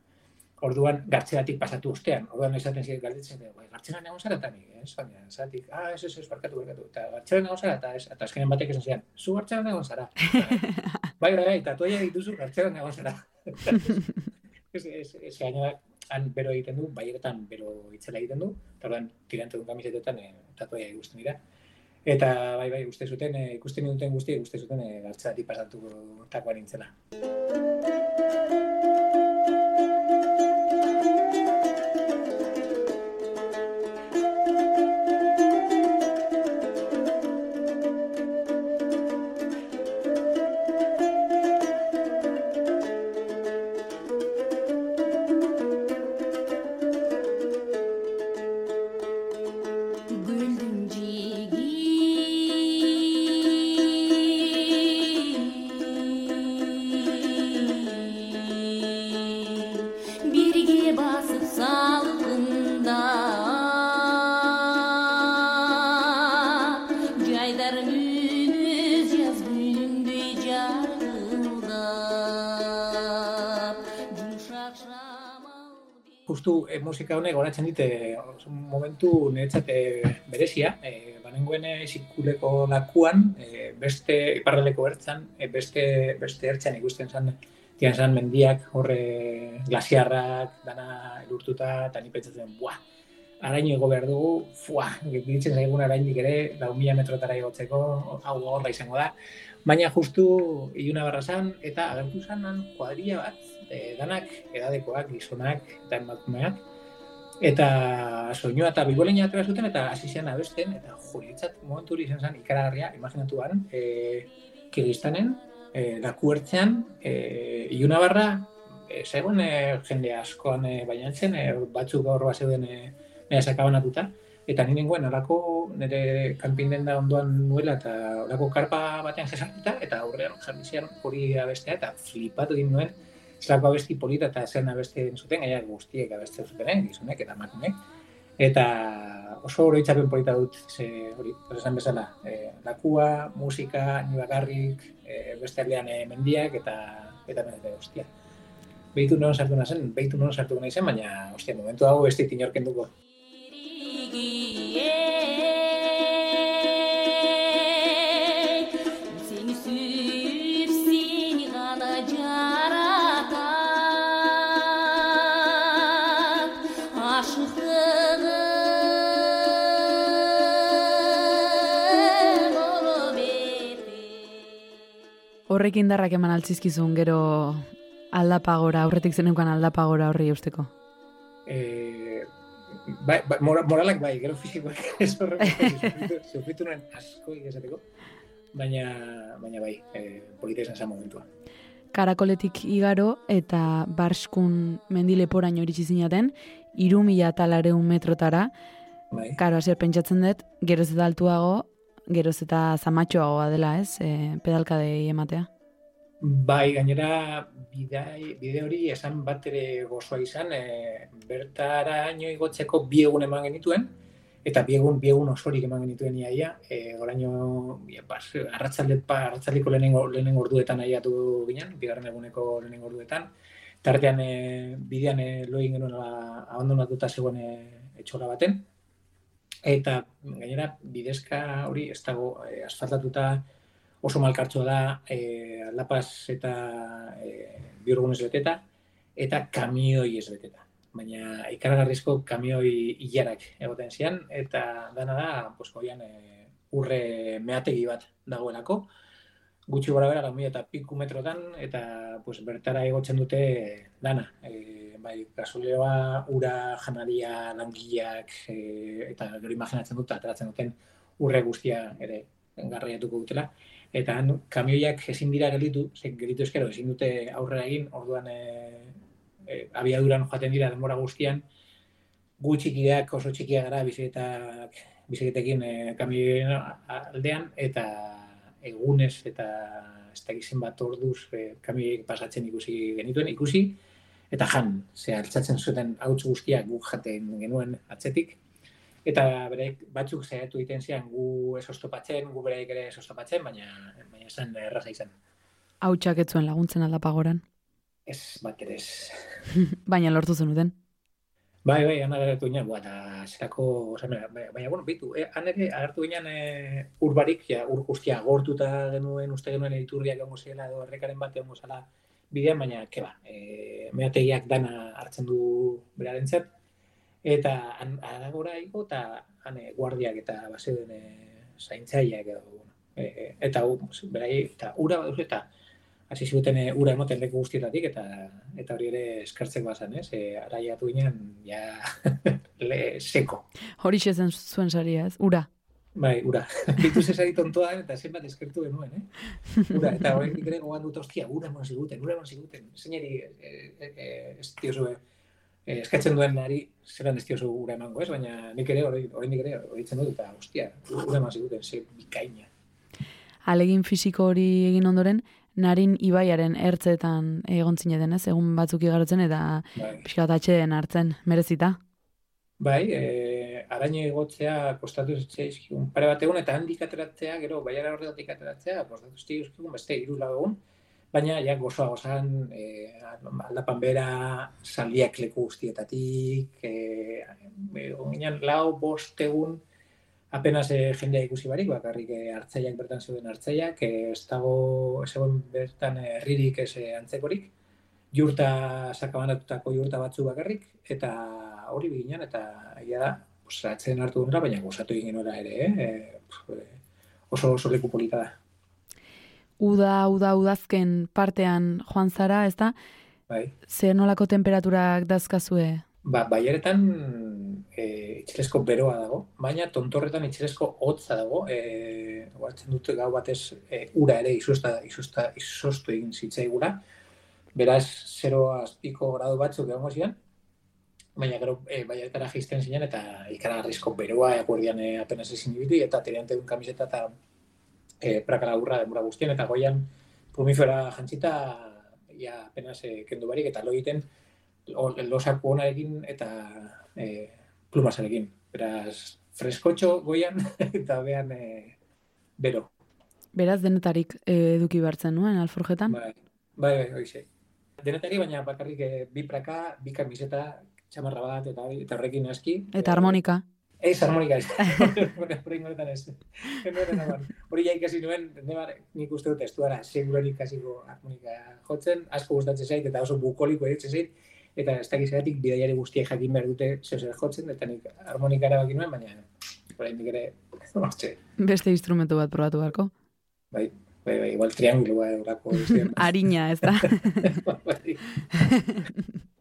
orduan gartzeatik pasatu ostean. Orduan esaten ziren galdetzen bai, gartzean egon zara eta ni, eh? Baina, zatik, ah, ez, ez, ez, barkatu, barkatu. Eta gartzean egon zara eta ez, eta azkenen batek esan ziren, zu gartzean egon zara. bai, bai, eta toia dituzu gartzean egon zara. ez, ez, ez, gaina, han bero egiten du, bai egetan bero itzela egiten du, eta orduan tirante dut kamisetetan e, tatuaia ikusten dira. Eta bai, bai, uste zuten, e, ikusten duten guzti, uste zuten e, gartzeatik pasatu takoan intzela. Justu e, musika honek goratzen dite momentu niretzat e, berezia, e, banengoen e, sikuleko lakuan, e, beste iparraleko ertzan, e, beste, beste ertzan ikusten zan, tian zan mendiak, horre glasiarrak, dana elurtuta, eta ni pentsatzen, buah, araño ego behar dugu, fuah, giritzen zaigun arainik ere, lau mila metrotara igotzeko, hau horra izango da. Baina justu iluna barra zan, eta agertu zanan kuadrilla bat, e, danak edadekoak, gizonak eta emakumeak, eta soinua eta bibolenia atera zuten, eta hasi zian abesten, eta juritzat momentu hori izan zen ikaragarria, imaginatuan, e, Kirgistanen, e, laku ertzean, e, iluna barra, e, zegoen e, jende askoan e, bainatzen, e, batzuk gaur bat zeuden e, nire sakabanatuta, eta ni nengoen olako nire kanpin denda ondoan nuela eta olako karpa batean jesartuta, eta aurrean jarri hori abestea, eta flipatu egin nuen, zelako abesti polita eta zen abesten zuten, gaia guztiek abesten zuten, gizonek eta emakumeek. Eta oso oroitzapen polita dut, ze hori, esan bezala, e, lakua, musika, ni bakarrik, e, beste aldean e, mendiak eta eta menete, ostia. Beitu non sartu nazen, beitu non sartu naizen, baina, ostia, momentu hau ez dit inorken duko. Horrek indarrak eman altzizkizun gero aldapagora, aurretik zeneukan aldapagora horri eusteko. E, bai, bai, mora- moralak bai, gero fisikoak ez horreko sufritu nuen asko esateko, baina, baina bai, e, polita izan zen momentua. Karakoletik igaro eta barskun mendileporaino iritsi zinaten, iru mila eta lareun metrotara, Bai. karo, hasier pentsatzen dut, geroz eta altuago, geroz eta zamatxoagoa dela, ez, e, pedalkadei ematea. Bai, gainera bidai, bide hori esan bat ere gozoa izan, e, bertaraino igotzeko bi egun eman genituen, eta bi egun, bi egun osorik eman genituen iaia, e, oraino, ja, bas, arratzalde, pa, arratzaldeko lehenengo, lehenengo orduetan aiatu ginen, bigarren eguneko lehenengo orduetan, tartean e, bidean e, lo egin genuen ba, abandonatuta zegoen e, etxola baten, eta gainera bidezka hori ez dago e, asfaltatuta oso malkartxoa da e, lapaz eta e, biurgunez beteta eta kamioi ez beteta. Baina ikaragarrizko kamioi hilarak egoten zian eta dana da, pues, goian e, urre meategi bat dagoelako, gutxi gora bera, lau eta piku metrotan, eta pues, bertara egotzen dute dana. E, bai, gasoleoa, ura, janaria, langileak, e, eta gero imaginatzen dut, ateratzen duten urre guztia ere garraiatuko dutela. Eta han, kamioiak ezin dira gelditu, ze gelditu eskero ezin dute aurrera egin, orduan e, e, abiaduran joaten dira denbora guztian, gu txikiak oso txikiak gara biziketak, biziketekin e, kamioien aldean, eta egunez eta ez da gizien bat orduz e, kamioiek pasatzen ikusi genituen, ikusi, eta jan, ze altzatzen zuten hauts guztiak guk jaten genuen atzetik, eta bereik batzuk saiatu egiten zian gu ez oztopatzen, gu bereik ere ez oztopatzen, baina, baina esan erraza izan. Hautsak etzuen laguntzen aldapagoran. Ez bat ere ez. Baina lortu zenuten. Bai, bai, han agertu ginen, bua, eta zerako, baina, bueno, bitu, eh, han ere agertu ginen eh, urbarik, ja, ur guztia gortuta genuen, uste genuen editurriak egongo zela, edo errekaren bat egongo zela bidean, baina, keba, eh, meategiak dana hartzen du beraren eta han aragora igo, eta han eh, guardiak eta bazeuden eh, zaintzaileak edo, bueno, eh, eta, u- berai, eta ura, eta hasi zuten e, ura emoten leku guztietatik eta eta hori ere eskartzeko bazan, ez? E, araiatu ginen ja le, seko. Hori zen zuen saria, ez? Ura. Bai, ura. Bitu zesari tontoa eta zenbat eskertu genuen, eh? Ura, eta horretik ere gogan dut, ostia, ura eman ziguten, ura eman ziguten. Zeinari e, e, e, ez diozue, e, eskatzen duen nari zelan ez diozu ura emango, ez? Baina nik ere, oraindik ere, horitzen dut, eta, ostia, ura eman ziguten, ze bikaina. Alegin fisiko hori egin ondoren, narin ibaiaren ertzetan egon zineten, ez? Egun batzuk igarotzen eta Bai, pixka atxeden hartzen, merezita. bai e, araño egotzea kostatu zitzaizkigun pare bat egun eta handik ateratzea, gero baiara horretatik ateratzea, kostatu zitzaizkigun beste hiru lau egun, baina ja gozoa gozan e, aldapan bera zaldiak leku guztietatik, e, e, onginan lau bost egun apenas e, jendea ikusi barik, bakarrik e, hartzaiak bertan zeuden hartzaiak, e, ez dago, ez egon bertan herririk ez e, antzekorik, jurta sakabanatutako jurta batzu bakarrik, eta hori biginan, eta egia da, pues, hartu dira, baina gozatu egin ere, eh? E, oso, oso leku polita da. Uda, uda, udazken partean joan zara, ez da? Bai. Zer nolako temperaturak dazkazue? Ba, baiaretan e, itxelesko beroa dago, baina tontorretan itxelesko hotza dago, e, guartzen dut gau batez e, ura ere izusta, izusta, izostu egin zitzaigura, beraz, zero azpiko gradu batzuk egongo zian, baina gero e, baiaretara jisten zinen eta ikaragarrizko beroa eguerdian e, apenas ezin ibitu, eta teriante duen kamiseta eta e, prakara urra denbora guztien, eta goian plumifera jantzita, ja apenas e, kendu barik, eta lo egiten lo- losaku onarekin eta e, plumasarekin. Beraz, freskotxo goian eta behan e, bero. Beraz, denetarik eh, eduki bartzen nuen, alforjetan? Bai, bai, bai, hoize. Denetari, baina bakarrik e, bi praka, bi kamiseta, txamarra bat, eta, eta horrekin aski. Eta harmonika. Ez, harmonika ez. Horrein honetan ez. Horrein. Hori ja ikasi nuen, nebar, nik uste dut ez duara, seguran ikasiko harmonika jotzen, asko gustatzen zait, eta oso bukoliko editzen zait, eta ez dakiz zeratik bidaiari guztiek jakin behar dute zeu zer jotzen, eta nik harmonika erabaki nuen, baina orain nik ere, hortxe, Beste instrumentu bat probatu beharko. bai, bai, bai, igual triangulua eurako. Arina, ez da?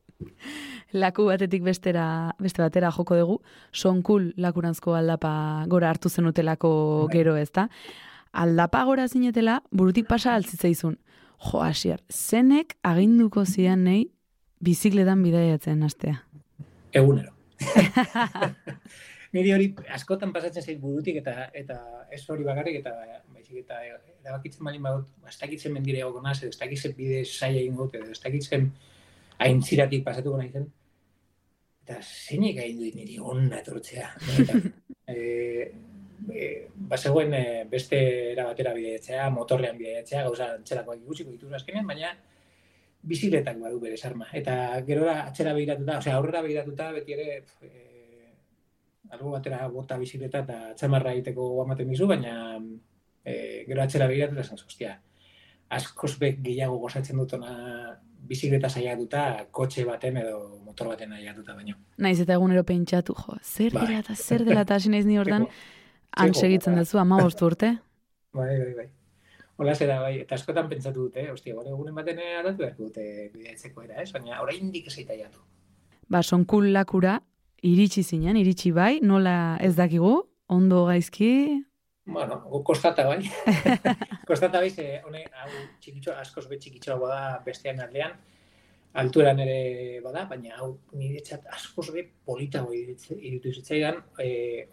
Laku batetik bestera, beste batera joko dugu, sonkul lakurantzko aldapa gora hartu zenutelako Bai. gero, ez da? Aldapa gora zinetela, burutik pasa altzitzaizun. Jo, hasier, zenek aginduko zian nei bizikletan bidaiatzen hastea. egunero. Niri hori askotan pasatzen zait burutik eta eta ez hori bakarrik eta baizik eta erabakitzen baldin badut, ba, ez dakitzen mendire egongo naz, edo ez dakitzen bide saia egin gote, edo ez dakitzen aintziratik pasatuko nahi zen. Eta zeinek egin duit niri onna etortzea. e, e, bazegoen e, beste era batera bidaiatzea, motorrean bidaiatzea, gauza antzerakoak ikusiko dituzu azkenean, baina bizikletak badu bere sarma. Eta gerora atzera begiratuta, osea aurrera begiratuta beti ere pf, e, albo batera bota bizikleta eta txamarra egiteko ematen dizu, baina e, gero atzera begiratuta esan hostia, askoz be gehiago gozatzen dutona bizikleta saiatuta, kotxe baten edo motor baten saiatuta baino. Naiz eta egunero pentsatu, jo, zer Bai. dela eta zer dela eta hasi naiz ni hortan, han segitzen duzu, ama urte. Bai, bai, bai. Hola zera, bai, eta askotan pentsatu dute, ostia, gore egunen baten aldatu beharko dute bidaiatzeko era, ez? Baina oraindik ez zaita jatu. Ba, sonkul lakura, iritsi zinen, iritsi bai, nola ez dakigu, ondo gaizki, Bueno, gu kostata bai. kostata bai, ze hone, hau txikitxo, askoz be txikitxoa bada bestean aldean, altueran ere bada, baina hau niretzat askoz be politago iritze- iruditu zitzaidan, e,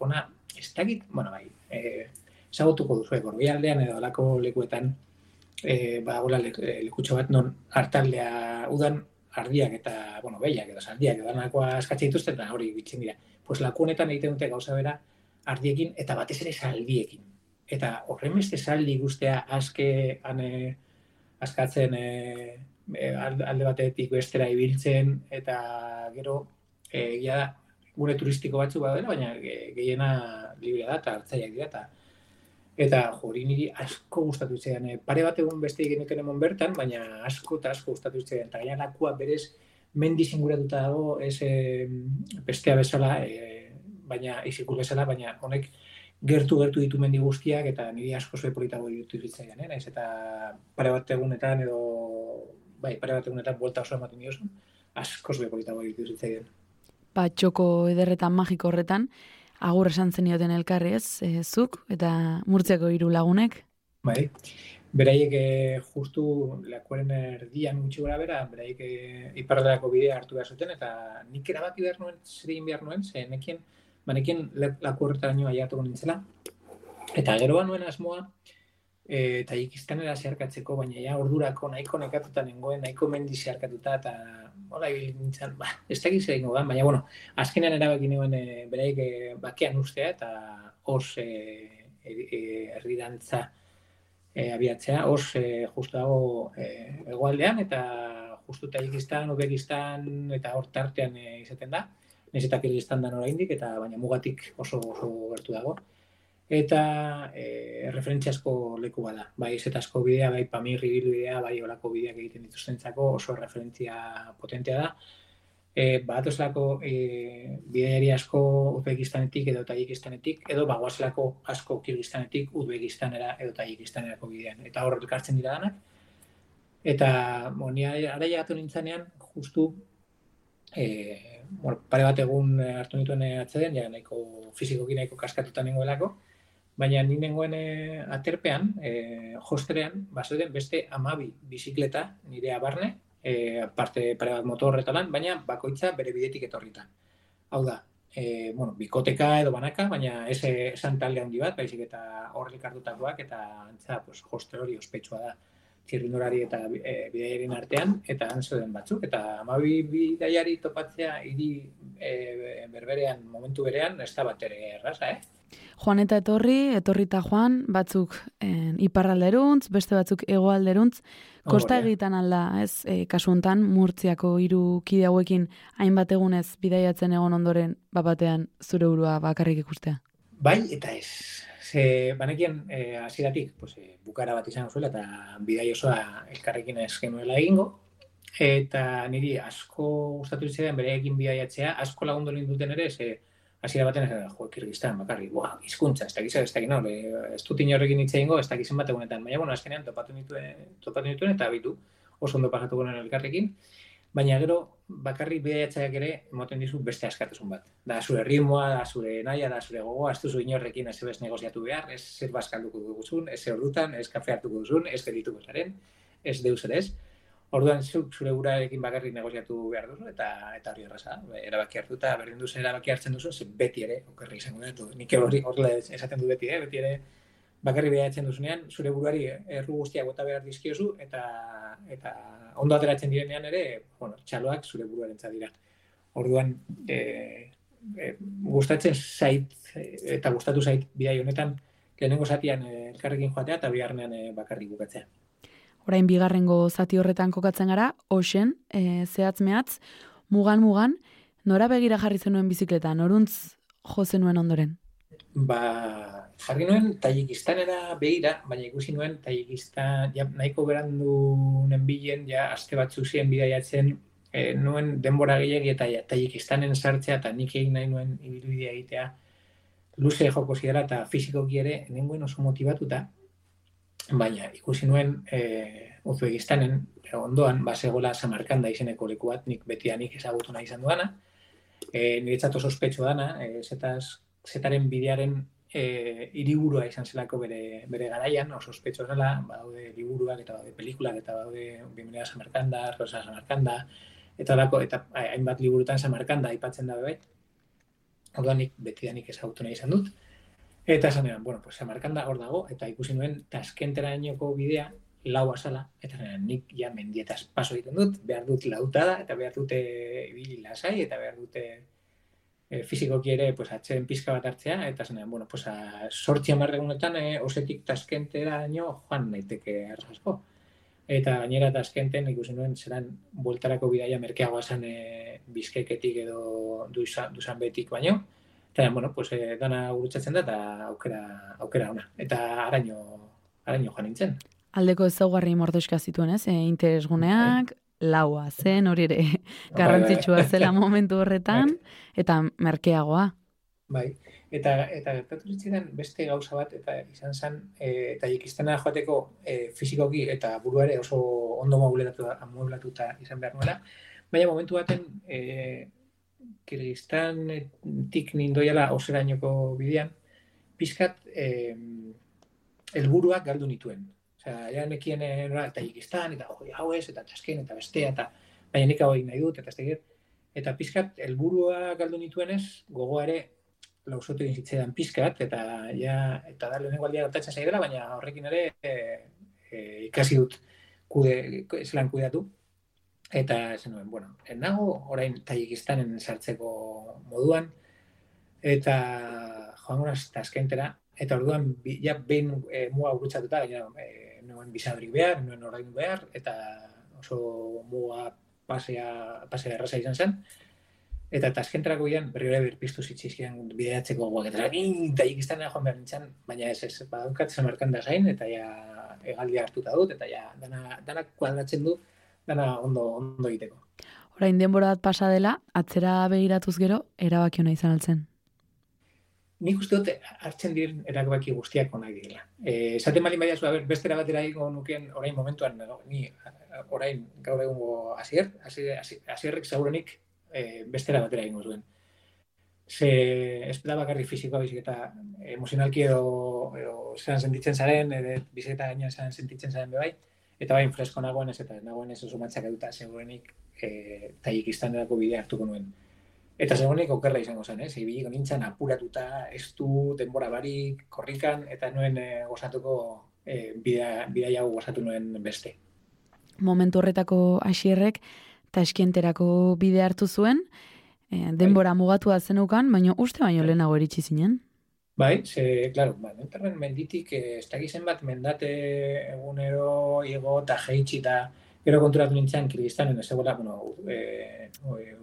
ona, ez dakit, bueno, bai, e, ezagutuko duzu, gorbei aldean edo alako lekuetan, e, ba, gola le, lekutxo bat non hartaldea udan ardiak eta, bueno, behiak edo zaldiak edo danakoa eskatzen dituzte, eta hori bitzen dira. Pues laku honetan egiten dute gauza bera, ardiekin eta batez ere zaldiekin. Eta horren beste zaldi guztea aske ane, askatzen e, alde batetik bestera ibiltzen eta gero e, egia da gure turistiko batzuk badaudela, baina ge- gehiena librea da eta hartzaileak dira eta eta jori niri asko gustatu. E, pare bat egun beste egin emon bertan, baina asko eta asko gustatu zitzaidan. Eta gaina lakua berez mendi zinguratuta dago, ez e, bestea bezala, e, baina izikur bezala, baina honek gertu gertu ditu mendi guztiak eta niri asko zue politago irutu zitzaidan, eh? Naiz eta pare bat egunetan edo bai, pare bat egunetan buelta oso ematen diozu, asko zue politago irutu zitzaidan. ba, txoko ederretan magiko horretan, agur esan zenioten elkarri ez, e, zuk, eta murtzeko hiru lagunek, Bai. Beraiek eh, justu lakuaren erdian gutxi gora bera, beraiek eh, iparralderako bidea hartu behar zuten, eta nik erabaki behar nuen, zer egin behar nuen, ze nekien, banekien le- laku horretaraino aiatuko nintzela. Eta gero nuen asmoa, e, Tajikistanera zeharkatzeko, baina ja ordurako nahiko nekatuta nengoen, nahiko mendi zeharkatuta, eta hola ibili nintzen, ba, ez da gizera ingo baina, bueno, azkenean erabaki nuen e, beraik e, bakean ustea, eta os e, e, e, herrirantza e, abiatzea, os e, justu dago e, egualdean, eta justu Tajikistan, Uzbekistan, eta hor tartean e, izaten da, nahiz eta Kirgistan da oraindik eta baina mugatik oso oso gertu dago eta e, referentziasko leku bada. Bai, zetazko bidea, bai, pamirri bidea, bai, olako bideak egiten dituztentzako oso referentzia potentea da. E, bat oslako e, bideari asko Uzbekistanetik edo Tajikistanetik, edo bagoazlako asko Kirgistanetik Uzbekistanera edo Tajikistanerako bidean. Eta hor elkartzen dira danak. Eta, bo, ni ara jagatu nintzanean, justu, e, bueno, pare bat egun hartu nituen atzeden, ja nahiko fizikoki nahiko kaskatuta nengoelako, Baina ni nengoen e, aterpean, e, josterean, basoten beste amabi bizikleta nire abarne, e, parte pare bat motor eta lan, baina bakoitza bere bidetik etorrita. Hau da, e, bueno, bikoteka edo banaka, baina ez esan talde handi bat, baizik eta horrek hartutakoak, eta antza, pues, hoster hori ospetsua da txirrindurari eta e, artean, eta den batzuk, eta amabi bidaiari topatzea hiri e, berberean, momentu berean, ez da bat ere erraza, eh? Joan eta etorri, etorri eta joan, batzuk en, iparralderuntz, beste batzuk egoalderuntz, kosta oh, egiten alda, ez, e, kasu hontan, murtziako hiru kide hauekin hainbat egunez bidaiatzen egon ondoren, batean zure burua bakarrik ikustea? Bai, eta ez. Ze, banekien, e, aziratik, pues, e, bukara bat izan zuela, eta bidai osoa elkarrekin ez genuela egingo, eta niri asko gustatu ziren bere egin bidaiatzea, asko lagundu duten ere, ze, hasiera baten ez jo, Kirgistan, bakarri, buah, izkuntza, ez dakiz, ez dakiz, no, ez dut inorrekin hitz egingo, ez dakizen bat egunetan, baina, bueno, azkenean topatu nituen, topatu nituen eta bitu, oso ondo pasatu gonen elkarrekin, baina gero, bakarri bidaiatzaiak ere, emoten dizu beste askatasun bat. Da, zure ritmoa, da, zure naia, da, zure gogoa, ez duzu inorrekin ez ebes negoziatu behar, ez zer baskalduko duguzun, ez zer ordutan, ez kafe hartuko duzun, ez gerituko zaren, ez deus ere ez. Orduan zuk zure gurarekin bakarrik negoziatu behar duzu eta eta hori erraza, erabaki hartu eta berdin duzen erabaki hartzen duzu, ze beti ere okerri izango da. Nik hori horrela esaten du beti, eh? beti ere bakarrik behatzen duzunean, zure buruari erru guztia bota behar dizkiozu eta eta ondo ateratzen direnean ere, bueno, txaloak zure buruaren dira. Orduan, e, e, gustatzen zait eta gustatu zait bidai honetan lehenengo zatian elkarrekin joatea eta biharnean e, bakarrik bukatzea orain bigarrengo zati horretan kokatzen gara, osen, e, zehatz mehatz, mugan mugan, nora begira jarri zenuen bizikleta, noruntz jo zenuen ondoren? Ba, jarri nuen Tajikistanera begira, baina ikusi nuen Tajikistan, ja, nahiko berandu nenbilen, ja, aste batzu ziren bidaiatzen, e, nuen denbora gehiagi eta ja, Tajikistanen sartzea eta nik egin nahi nuen ibilbidea egitea, luze joko zidara eta fizikoki ere, nengoen oso motivatuta, baina ikusi nuen e, Uzbekistanen ondoan basegola Samarkanda izeneko leku bat nik betianik ezagutu nahi izan duana. E, niretzat oso ospetsu dana, e, zetaz, zetaren bidearen e, iriburua izan zelako bere, bere garaian, oso ospetsu dela, badaude liburuak eta badaude pelikulak eta badaude Bienvenida Samarkanda, Rosa Samarkanda, eta lako, eta hainbat liburutan Samarkanda aipatzen da bebe. Orduan nik betianik ezagutu nahi izan dut. Eta esan bueno, pues Samarkanda hor dago, eta ikusi nuen taskentera inoko bidea, lau asala, eta esan nik ja mendietaz paso egiten dut, behar dut lautada, eta behar dute ibili lasai, eta behar dute e, fizikoki ere pues, atxeren pizka bat hartzea, eta esan bueno, pues, sortzi amarregunetan, e, osetik taskentera ino joan naiteke arrasko. Eta gainera taskenten ikusi nuen zeran bueltarako bidaia merkeagoa zen e, bizkeketik edo duzan betik baino, Eta, bueno, pues, eh, dana gurutzatzen da, eta aukera, aukera ona. Eta araño, araño joan nintzen. Aldeko ezaugarri mordoska zituen, ez? E, interesguneak. Laua zen, hori ere bai, bai, garrantzitsua zela momentu horretan, eta merkeagoa. Bai, eta eta gertatu beste gauza bat, eta izan zen, e, eta ikistena joateko e, fizikoki eta buruare oso ondo amueblatuta izan behar nuela, baina momentu baten e, Kirgistan tik nindoiala oserainoko bidean, pizkat eh, elburuak galdu nituen. Osea, ja nekien era Tajikistan eta hoi hau ez eta tasken eta bestea eta baina nik hau nahi dut eta ez Eta pizkat elburua galdu nituenez, gogoa ere lausotu egin zitzaidan pizkat, eta ja, eta da lehenengo aldia gertatzen zaidela, baina horrekin ere e, e, ikasi dut kude, zelan kudeatu. Eta esan nuen, bueno, nago orain Tajikistanen sartzeko moduan, eta joan gonaz taskentera, eta orduan, bi, ja, behin e, muga gurutzatuta, gaina, e, nuen bizadrik behar, nuen orain behar, eta oso muga pasea, pasea erraza izan zen, Eta taskentrako gian, berri hori berpiztu zitzizkian bideatzeko guak, eta eta ikistan joan behar nintzen, baina ez ez, badaukat zemarkan da zain, eta ja egaldia hartuta dut, eta ja dana, dana kuadratzen du, dana ondo, ondo egiteko. Orain denbora bat pasa dela, atzera begiratuz gero, erabaki hona izan altzen. Nik uste dut hartzen diren erabaki guztiak onak direla. E, esaten bali baina zua, bestera batera egingo nukeen orain momentuan, ni orain gaur egungo asier, asierrek zaurenik e, bestera batera egingo zuen. Ze ez da bakarri fisikoa bizik eta emozionalki edo, edo zelan sentitzen zaren, edo biziketa gainean zelan sentitzen zaren bebai, eta bain fresko nagoen ez eta nagoen ez oso matxak eduta segurenik e, taik erako bidea hartuko nuen. Eta segurenik okerra izango zen, eh? Zeibiliko nintzen apuratuta, ez du, denbora barik, korrikan, eta nuen e, gozatuko e, bidea, bidea jau gozatu nuen beste. Momentu horretako asierrek, taskienterako bide hartu zuen, e, denbora bai. mugatua zenukan, baina uste baino bai. lehenago eritsi zinen. Bai, ze, claro, ba, menditik, eh, ez dakizen bat, mendate egunero, igo, eta jeitsi, eta gero konturatu nintzen Kirgistanen, ez dagoela, bueno, e,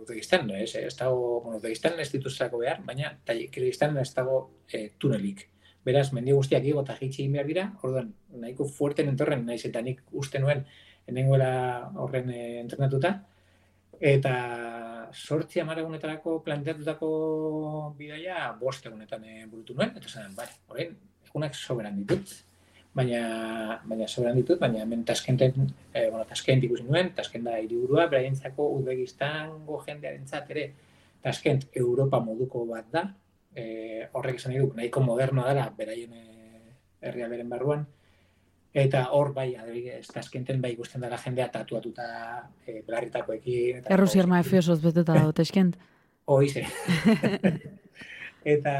Uzbekistan, ez, ez dago, bueno, Uzbekistan ez dituzako behar, baina Kirgistanen ez dago e, tunelik. Beraz, mendi guztiak igo eta jeitsi behar dira, orduan, nahiko fuerten entorren, naiz eta nik uste nuen, enengoela horren e, entrenatuta, Eta sortzi amaragunetarako planteatutako bidaia bost egunetan e, burutu nuen, eta zen, bai, horrein, egunak soberan ditut, baina, baina soberan ditut, baina hemen taskenten, e, bueno, taskent ikusi nuen, taskent da hiriburua, beraientzako Uzbekistango jendearen ere, taskent Europa moduko bat da, e, horrek esan nahi du, nahiko modernoa dela, beraien e, herrialderen barruan, Eta hor bai, adibidez, taskenten bai ikusten dela jendea tatuatuta e, belarritakoekin. Errusier maefiosoz beteta dut, eskent? Hoize. eta,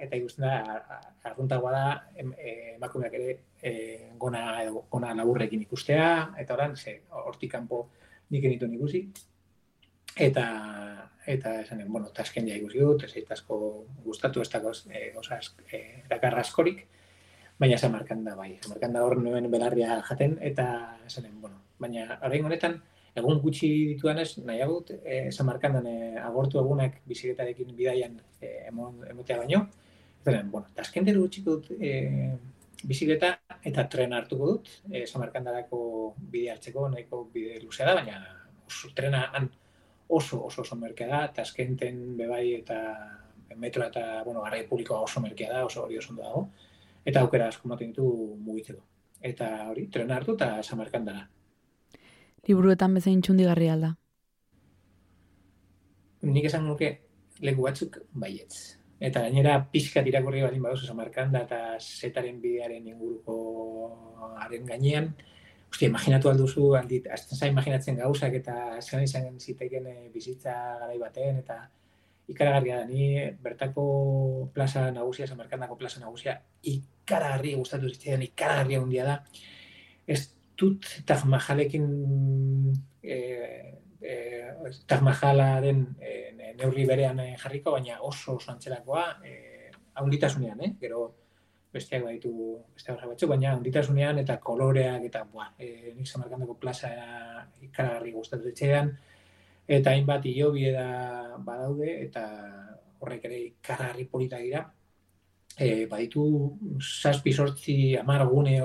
eta ikusten da, arruntagoa da, eh, emakumeak ere e, gona, edo, gona laburrekin ikustea, eta oran, ze, hortik kanpo nik enitu ikusi. Eta, eta esanen, bueno, tasken ja ikusi dut, ez asko gustatu ez dago, e, oza, e, askorik baina esa markanda bai, markanda hor nuen belarria jaten, eta esanen, bueno, baina horrein honetan, egun gutxi ditudanez, nahi agut, e, esa markandan e, agortu egunak biziketarekin bidaian e, emon, emotea baino, eta, bueno, taskenderu gutxiko dut e, biziketa eta tren hartuko dut, e, esa markandarako bide hartzeko, nahiko bide luzea da, baina oso, trena han oso, oso oso merkea da, taskenten bebai eta metro eta, bueno, garrai publikoa oso merkea da, oso hori oso dago, eta aukera asko maten ditu mugitzeko. Eta hori, tren hartu eta samarkan dara. Liburuetan bezain txundi garri alda? Nik esan nuke leku batzuk baietz. Eta gainera pixka irakurri baldin baduzu samarkanda eta setaren bidearen inguruko haren gainean, Ostia, imaginatu alduzu, aldit, azten za imaginatzen gauzak eta zen izan ziteken eh, bizitza garai baten, eta ikaragarria da, ni bertako plaza nagusia, samarkandako plaza nagusia, ikaragarri gustatu zitzaidan ikaragarri handia da. Ez dut Taj Mahalekin eh eh Taj Mahalaren eh, neurri berean eh, jarriko baina oso oso antzerakoa eh handitasunean, eh? Gero besteak baditu beste horra batzu, baina handitasunean eta koloreak eta buah, eh nik Samarkandako plaza ikaragarri gustatu zitzaidan eta hainbat hilobi da badaude eta horrek ere ikaragarri polita dira e, baditu zazpi sortzi amar gune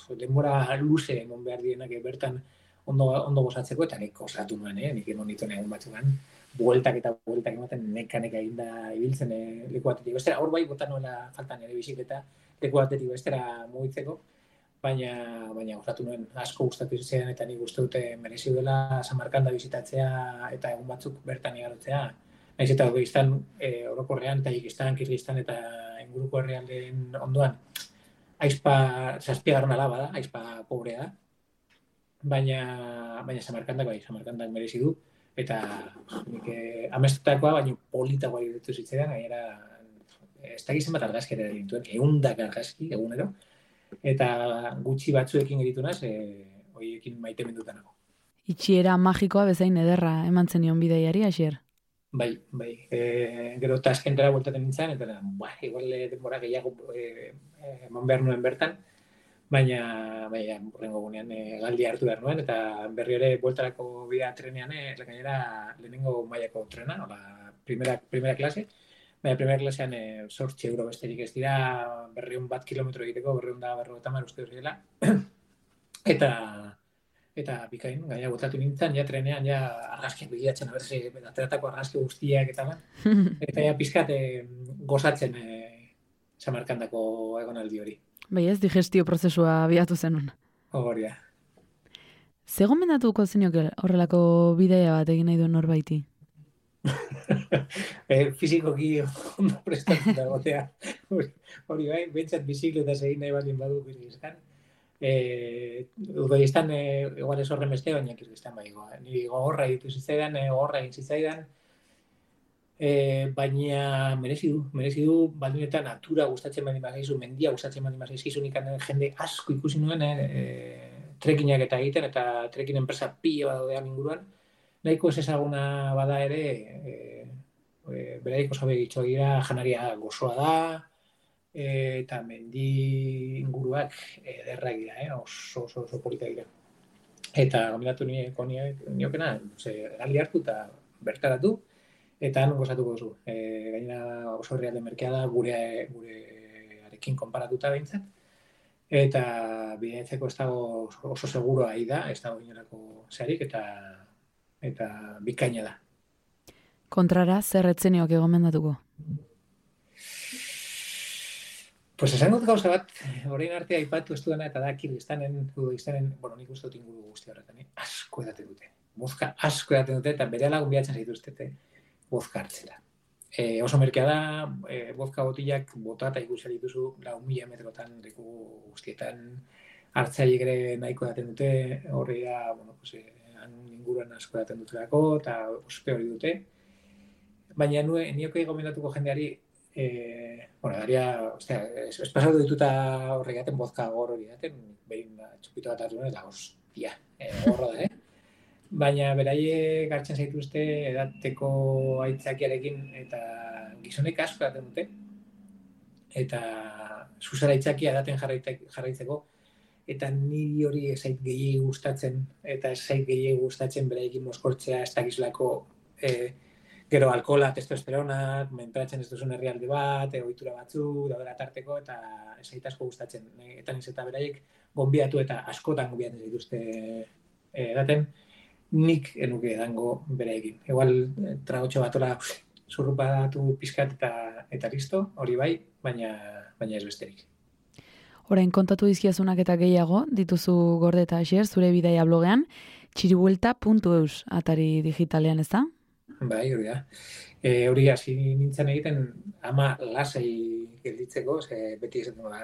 hola denbora luze emon behar dienak bertan ondo, ondo gozatzeko eta nik gozatu nuen, eh? nik emon nitu egun batzuan bueltak eta bueltak ematen neka neka eginda ibiltzen eh, leku batetik bestera, hor bai bota nuela faltan ere bizikleta leku batetik bestera mugitzeko. Baina baina gustatu nuen asko gustatu ziren eta nik gustu dute merezi dela Samarkanda bizitatzea eta egun batzuk bertan igarotzea. Naiz eta Uzbekistan eh orokorrean Tajikistan, Kirgistan eta inguruko herrialdeen ondoan aizpa zazpigarren alaba da, aizpa pobrea da. Baina, baina Samarkandak bai, Samarkandak merezi du. Eta nik eh, amestutakoa, baina politagoa iruditu zitzaidan, gainera ez da gizien bat argazki ere dituen, eundak argazki egunero, eta gutxi batzuekin egiten naz, e, hoiekin maite mendutanako. Itxiera magikoa bezain ederra eman zenion bidaiari, asier? Bai, bai. E, gero taskentara bueltaten nintzen, eta ba, igual eh, denbora gehiago e, eman behar nuen bertan, baina, baina, horrengo gunean e, galdi hartu behar nuen, eta berri ere bueltarako bidea trenean, e, gainera lehenengo mailako trena, hola, primera, primera klase, baina primera klasean e, sortxe euro besterik ez dira, berriun bat kilometro egiteko, berriun da berro eta mar uste dira, eta, eta bikain, gaina botatu nintzen, ja trenean, ja argazkiak begiratzen, a berze, ateratako argazki guztiak eta ba, eta ja pizkat eh, gozatzen eh, samarkandako egonaldi hori. Bai ez, digestio prozesua biatu zenun. Hori da. Ze gomendatuko zenioke horrelako bidea bat egin nahi duen norbaiti? e, fizikoki ondo prestatzen da gotea. Hori bai, bentsat bizikleta egin nahi baldin badu izan. Eh, Udoiztan, eh, igual ez horren beste, baina kirgistan bai. Go. Ni gogorra ditu zitzaidan, eh, gogorra egin zitzaidan. Eh, baina merezi du, merezi du, baldin natura gustatzen baldin bazaizu, mendia gustatzen baldin bazaizu, ikan jende asko ikusi nuen, eh, trekinak eta egiten, eta trekin enpresa pila badaudean inguruan, nahiko ez ezaguna bada ere, e, e, beraiko zabe dira, janaria gozoa da, eta mendi inguruak ederrak dira, eh? oso, oso, oso polita dira. Eta gominatu nieko niokena, ze, gali hartu eta bertaratu, eta han gozatuko zu. E, gaina oso herrialde merkea da, gure, gure arekin konparatuta behintzat, eta bideatzeko ez dago oso seguroa da, ez dago inorako zerik, eta eta bikaina da. Kontrara, zer etzenioak egomendatuko? Pues esan dut gauza bat, orain artea aipatu ez dudana eta da kirgistanen, kirgistanen, bueno, nik uste dut inguru guzti horretan, eh? asko edaten dute. Bozka asko edaten dute eta bere lagun bihatzen zaituztete bozka hartzera. E, oso merkea da, e, bozka botillak bota eta ikusi dituzu lau mila metrotan leku guztietan hartzaile ere nahiko edaten dute, horre da, bueno, pues, e, han inguruan asko daten dutelako, eta ospe hori dute. Baina nue, nioke gomendatuko jendeari, e, bueno, daria, ostia, es, espasatu dituta horrek gaten bozka gor hori daten, behin da, txupito bat hartu eta ostia, e, gorro da, eh? Baina beraie gartzen zaituzte edateko aitzakiarekin eta gizonek asko daten dute. Eta zuzara aitzakia daten jarraitzeko, eta niri hori ezait gehiagi gustatzen, eta ezait gehiagi gustatzen beraikin moskortzea ez dakizulako e, gero alkola, testosterona, menperatzen ez duzun herrialde bat, egoitura batzu, daudela tarteko, eta ezait asko gustatzen. E, eta niz eta beraiek gombiatu eta askotan gombiatzen dituzte e, daten, nik enuke dango beraikin. Igual, e, tragotxo batola zurrupa datu pizkat eta, eta listo, hori bai, baina, baina ez besterik. Orain kontatu dizkiazunak eta gehiago, dituzu gorde eta zure bidaia blogean, txiribuelta.eus atari digitalean ez da? Bai, hori da. E, hori hasi nintzen egiten ama lasai gelditzeko, ze beti ez ba,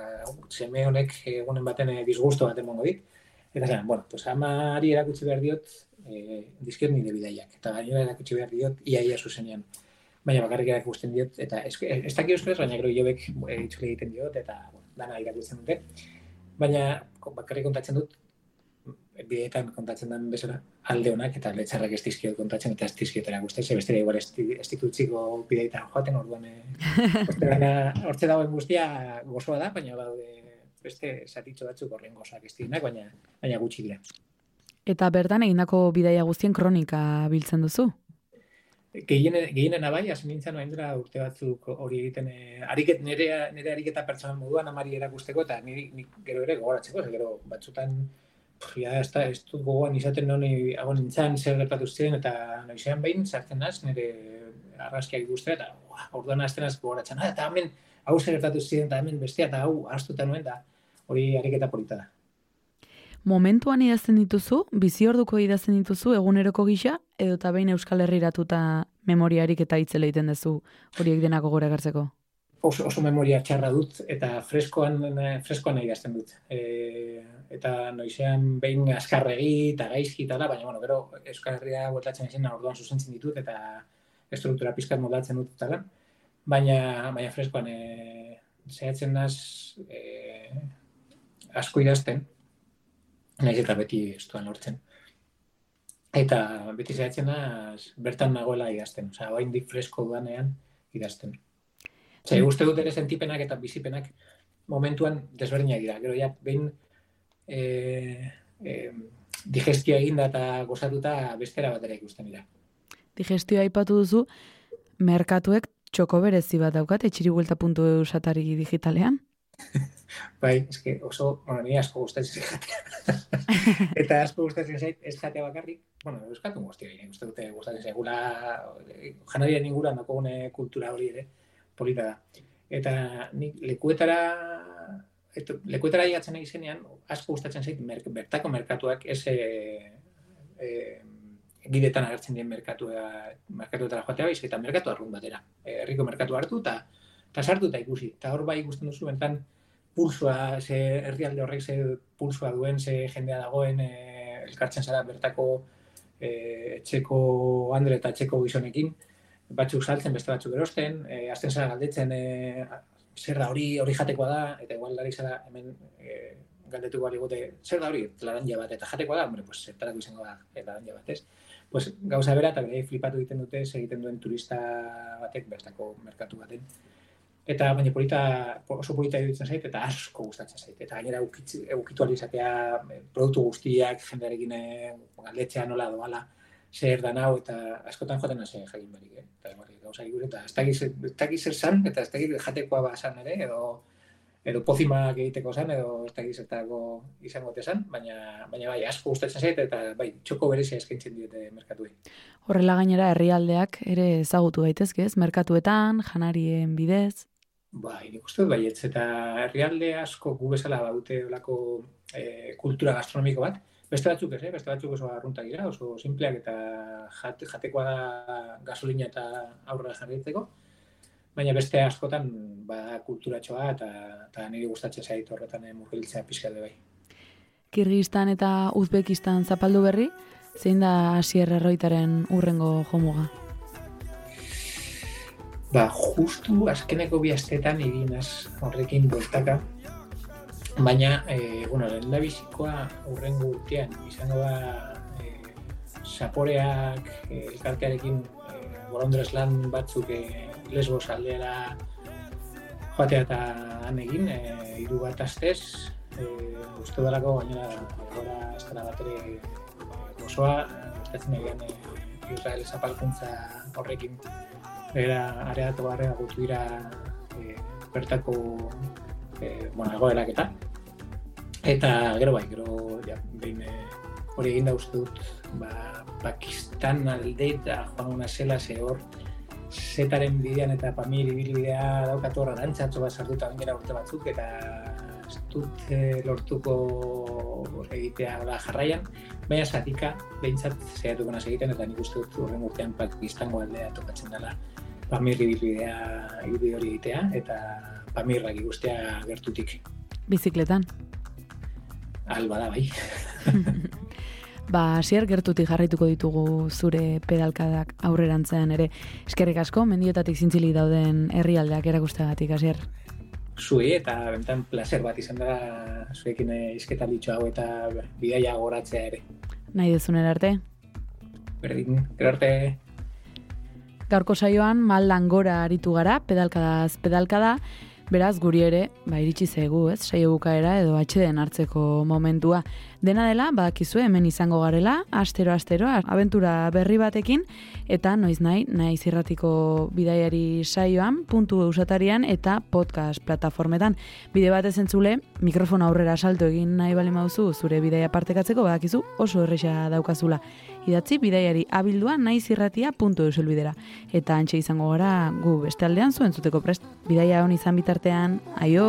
seme honek egunen baten eh, disgusto baten mongo dit. Eta zen, bueno, pues amari erakutsi behar diot e, dizkiot nire bidaiak. Eta gainera erakutsi behar diot iaia zuzenean. Baina bakarrik erakusten diot, eta ez, ez dakio euskaz, baina gero jobek e, egiten diot, eta dana irakurtzen dute. Baina bakarrik kontatzen dut, bideetan kontatzen den bezala, alde honak eta alde txarrak ez dizkiot kontatzen eta ez dizkiot erakusten, ze bestera igual ez ditutziko bideetan joaten orduan e, hortze dagoen guztia gozoa da, baina daude beste zatitxo batzuk horren gozak ez baina, baina gutxi dira. Eta bertan egindako bidaia guztien kronika biltzen duzu? gehienen abai, hasi nintzen noen dira urte batzuk hori egiten, e, ariket, nire, nire ariketa pertsona moduan amari erakusteko, eta nire, nire gero ere gogoratzeko, gero batzutan, ja, ez, da, ez dut gogoan izaten noni agon nintzen zer gertatu ziren, eta noizean behin, sartzen naz, nire arraskiak ikustea, eta orduan azten az gogoratzen, ah, eta hemen, hau zer gertatu ziren, eta hemen bestia, eta hau, astuta nuen, eta hori ariketa polita da momentuan idazten dituzu, bizi orduko idazten dituzu, eguneroko gisa, edo eta behin Euskal Herriratuta memoriarik eta hitzela egiten duzu horiek denako gora gartzeko? Oso, oso memoria txarra dut, eta freskoan, freskoan idazten dut. E, eta noizean behin askarregi eta gaizki eta da, baina bueno, gero Euskal Herria guetatzen ezin orduan zuzentzen ditut, eta estruktura pizkat modatzen dut eta baina, baina freskoan e, zehatzen naz e, asko idazten, nahiz eta beti ez duan lortzen. Eta beti zehatzen naz bertan nagoela idazten, osea, bain dik fresko dudanean idazten. Zer, uste dut ere sentipenak eta bizipenak momentuan desberdinak dira. Gero, ja, behin e, e, digestioa eginda eta gozatuta bestera batera ikusten dira. Digestioa aipatu duzu, merkatuek txoko berezi bat daukat, etxiriguelta.eu satari digitalean. Bai, eske oso, bueno, ni asko gustatzen zait eta asko gustatzen zait ez jatea bakarrik, bueno, euskatu guztia uste dute gustatzen zaigula janarien inguruan dakogune kultura hori ere, polita da. Eta nik lekuetara eto, lekuetara igatzen izenean, asko gustatzen zait mer, bertako merkatuak ez e, gidetan agertzen dien merkatua, merkatuetara joatea baiz, eta merkatu arrun batera. E, herriko merkatu hartu eta eta sartu eta ikusi. Eta hor bai ikusten duzu bentan pulsua, ze herrialde horrek ze pulsua duen, ze jendea dagoen e, elkartzen zara bertako e, etxeko andre eta etxeko gizonekin, batzuk saltzen, beste batzuk erosten, e, azten zara galdetzen e, zer da hori, hori jatekoa da, eta igual lari zara hemen e, galdetuko bali gute, zer da hori, laranja bat, eta jatekoa da, hombre, pues, zertarako izango da, e, laranja bat, ez? Pues, gauza bera, eta bere flipatu egiten dute, egiten duen turista batek, bertako merkatu baten. Eta baina polita, oso polita iruditzen zait, eta asko gustatzen zait. Eta gainera eukitz- eukitu alizatea produktu guztiak, jendearekin eh, galdetzea nola doala, zer da nau, eta askotan joaten hasi jakin barik, eh? Eta hori, gauza eta ez dakiz, ez dakiz zer zan, eta ez dakiz jatekoa ba zan ere, edo edo pozimak egiteko zan, edo ez dakiz zertako izango te zan, baina, baina bai, asko gustatzen zait, eta bai, txoko berezia eskaintzen diete merkatuei. Horrela gainera herrialdeak ere ezagutu daitezke, ez? Merkatuetan, janarien bidez. Bai, nik uste dut baietz, eta herrialde asko gu bezala badute olako e, kultura gastronomiko bat. Beste batzuk ez, eh? beste batzuk oso arruntak dira, oso simpleak eta jat, jatekoa da gasolina eta aurrera jarraitzeko. Baina beste askotan ba kulturatxoa eta, eta niri gustatzen zait horretan eh, murgiltzea pixka ere bai. Kirgistan eta Uzbekistan zapaldu berri, zein da Asier Erroitaren urrengo jomuga? Ba, justu azkeneko bi astetan eginaz horrekin bueltaka. Baina, e, bueno, lehen bizikoa urrengo urtean, izango da e, saporeak e, elkartearekin e, bolondrez lan batzuk e, lesbos aldeara joatea eta han egin, e, hiru bat astez, e, uste dalako gainera gora estena bat ere gozoa, gustatzen egian e, Israel zapalkuntza horrekin. Era areatu barrea gutu dira e, bertako e, bueno, egoerak eta eta gero bai, gero ja, behin e, hori eginda uste dut ba, Pakistan alde eta joan una zela ze hor zetaren bidean eta pamir ibilbidea daukat hor arantzatxo bat sartuta gainera urte batzuk eta ez dut e, lortuko egitea da jarraian, baina zatika behintzat zehatuko naz egiten eta nik uste dut urren urtean Pakistango aldea tokatzen dela Pamir ibilbidea ibilbide hori egitea eta Pamirrak ikustea gertutik. Bizikletan. Alba da bai. Ba, Asier gertutik jarraituko ditugu zure pedalkadak aurrerantzean ere. Eskerrik asko, mendiotatik zintzilik dauden herrialdeak erakusteagatik, Asier. Zuei eta bentan placer bat izan da zuekin izketa hau eta bidaia goratzea ere. Nahi dezunen arte. Berdin, gero arte. Gaurko saioan maldan gora aritu gara, pedalkadaz pedalkada, beraz guri ere, ba iritsi zaigu, ez, saio bukaera edo atxeden hartzeko momentua. Dena dela, badakizue hemen izango garela, astero astero, abentura berri batekin, eta noiz nahi, nahi zirratiko bidaiari saioan, puntu eusatarian eta podcast plataformetan. Bide bat entzule, mikrofon aurrera salto egin nahi bali mauzu zure bidaia partekatzeko, badakizu oso erresa daukazula. Idatzi bidaiari abildua puntu euselbidera. Eta antxe izango gara gu beste aldean zuen zuteko prest. Bidaia hon izan bitartean, aio!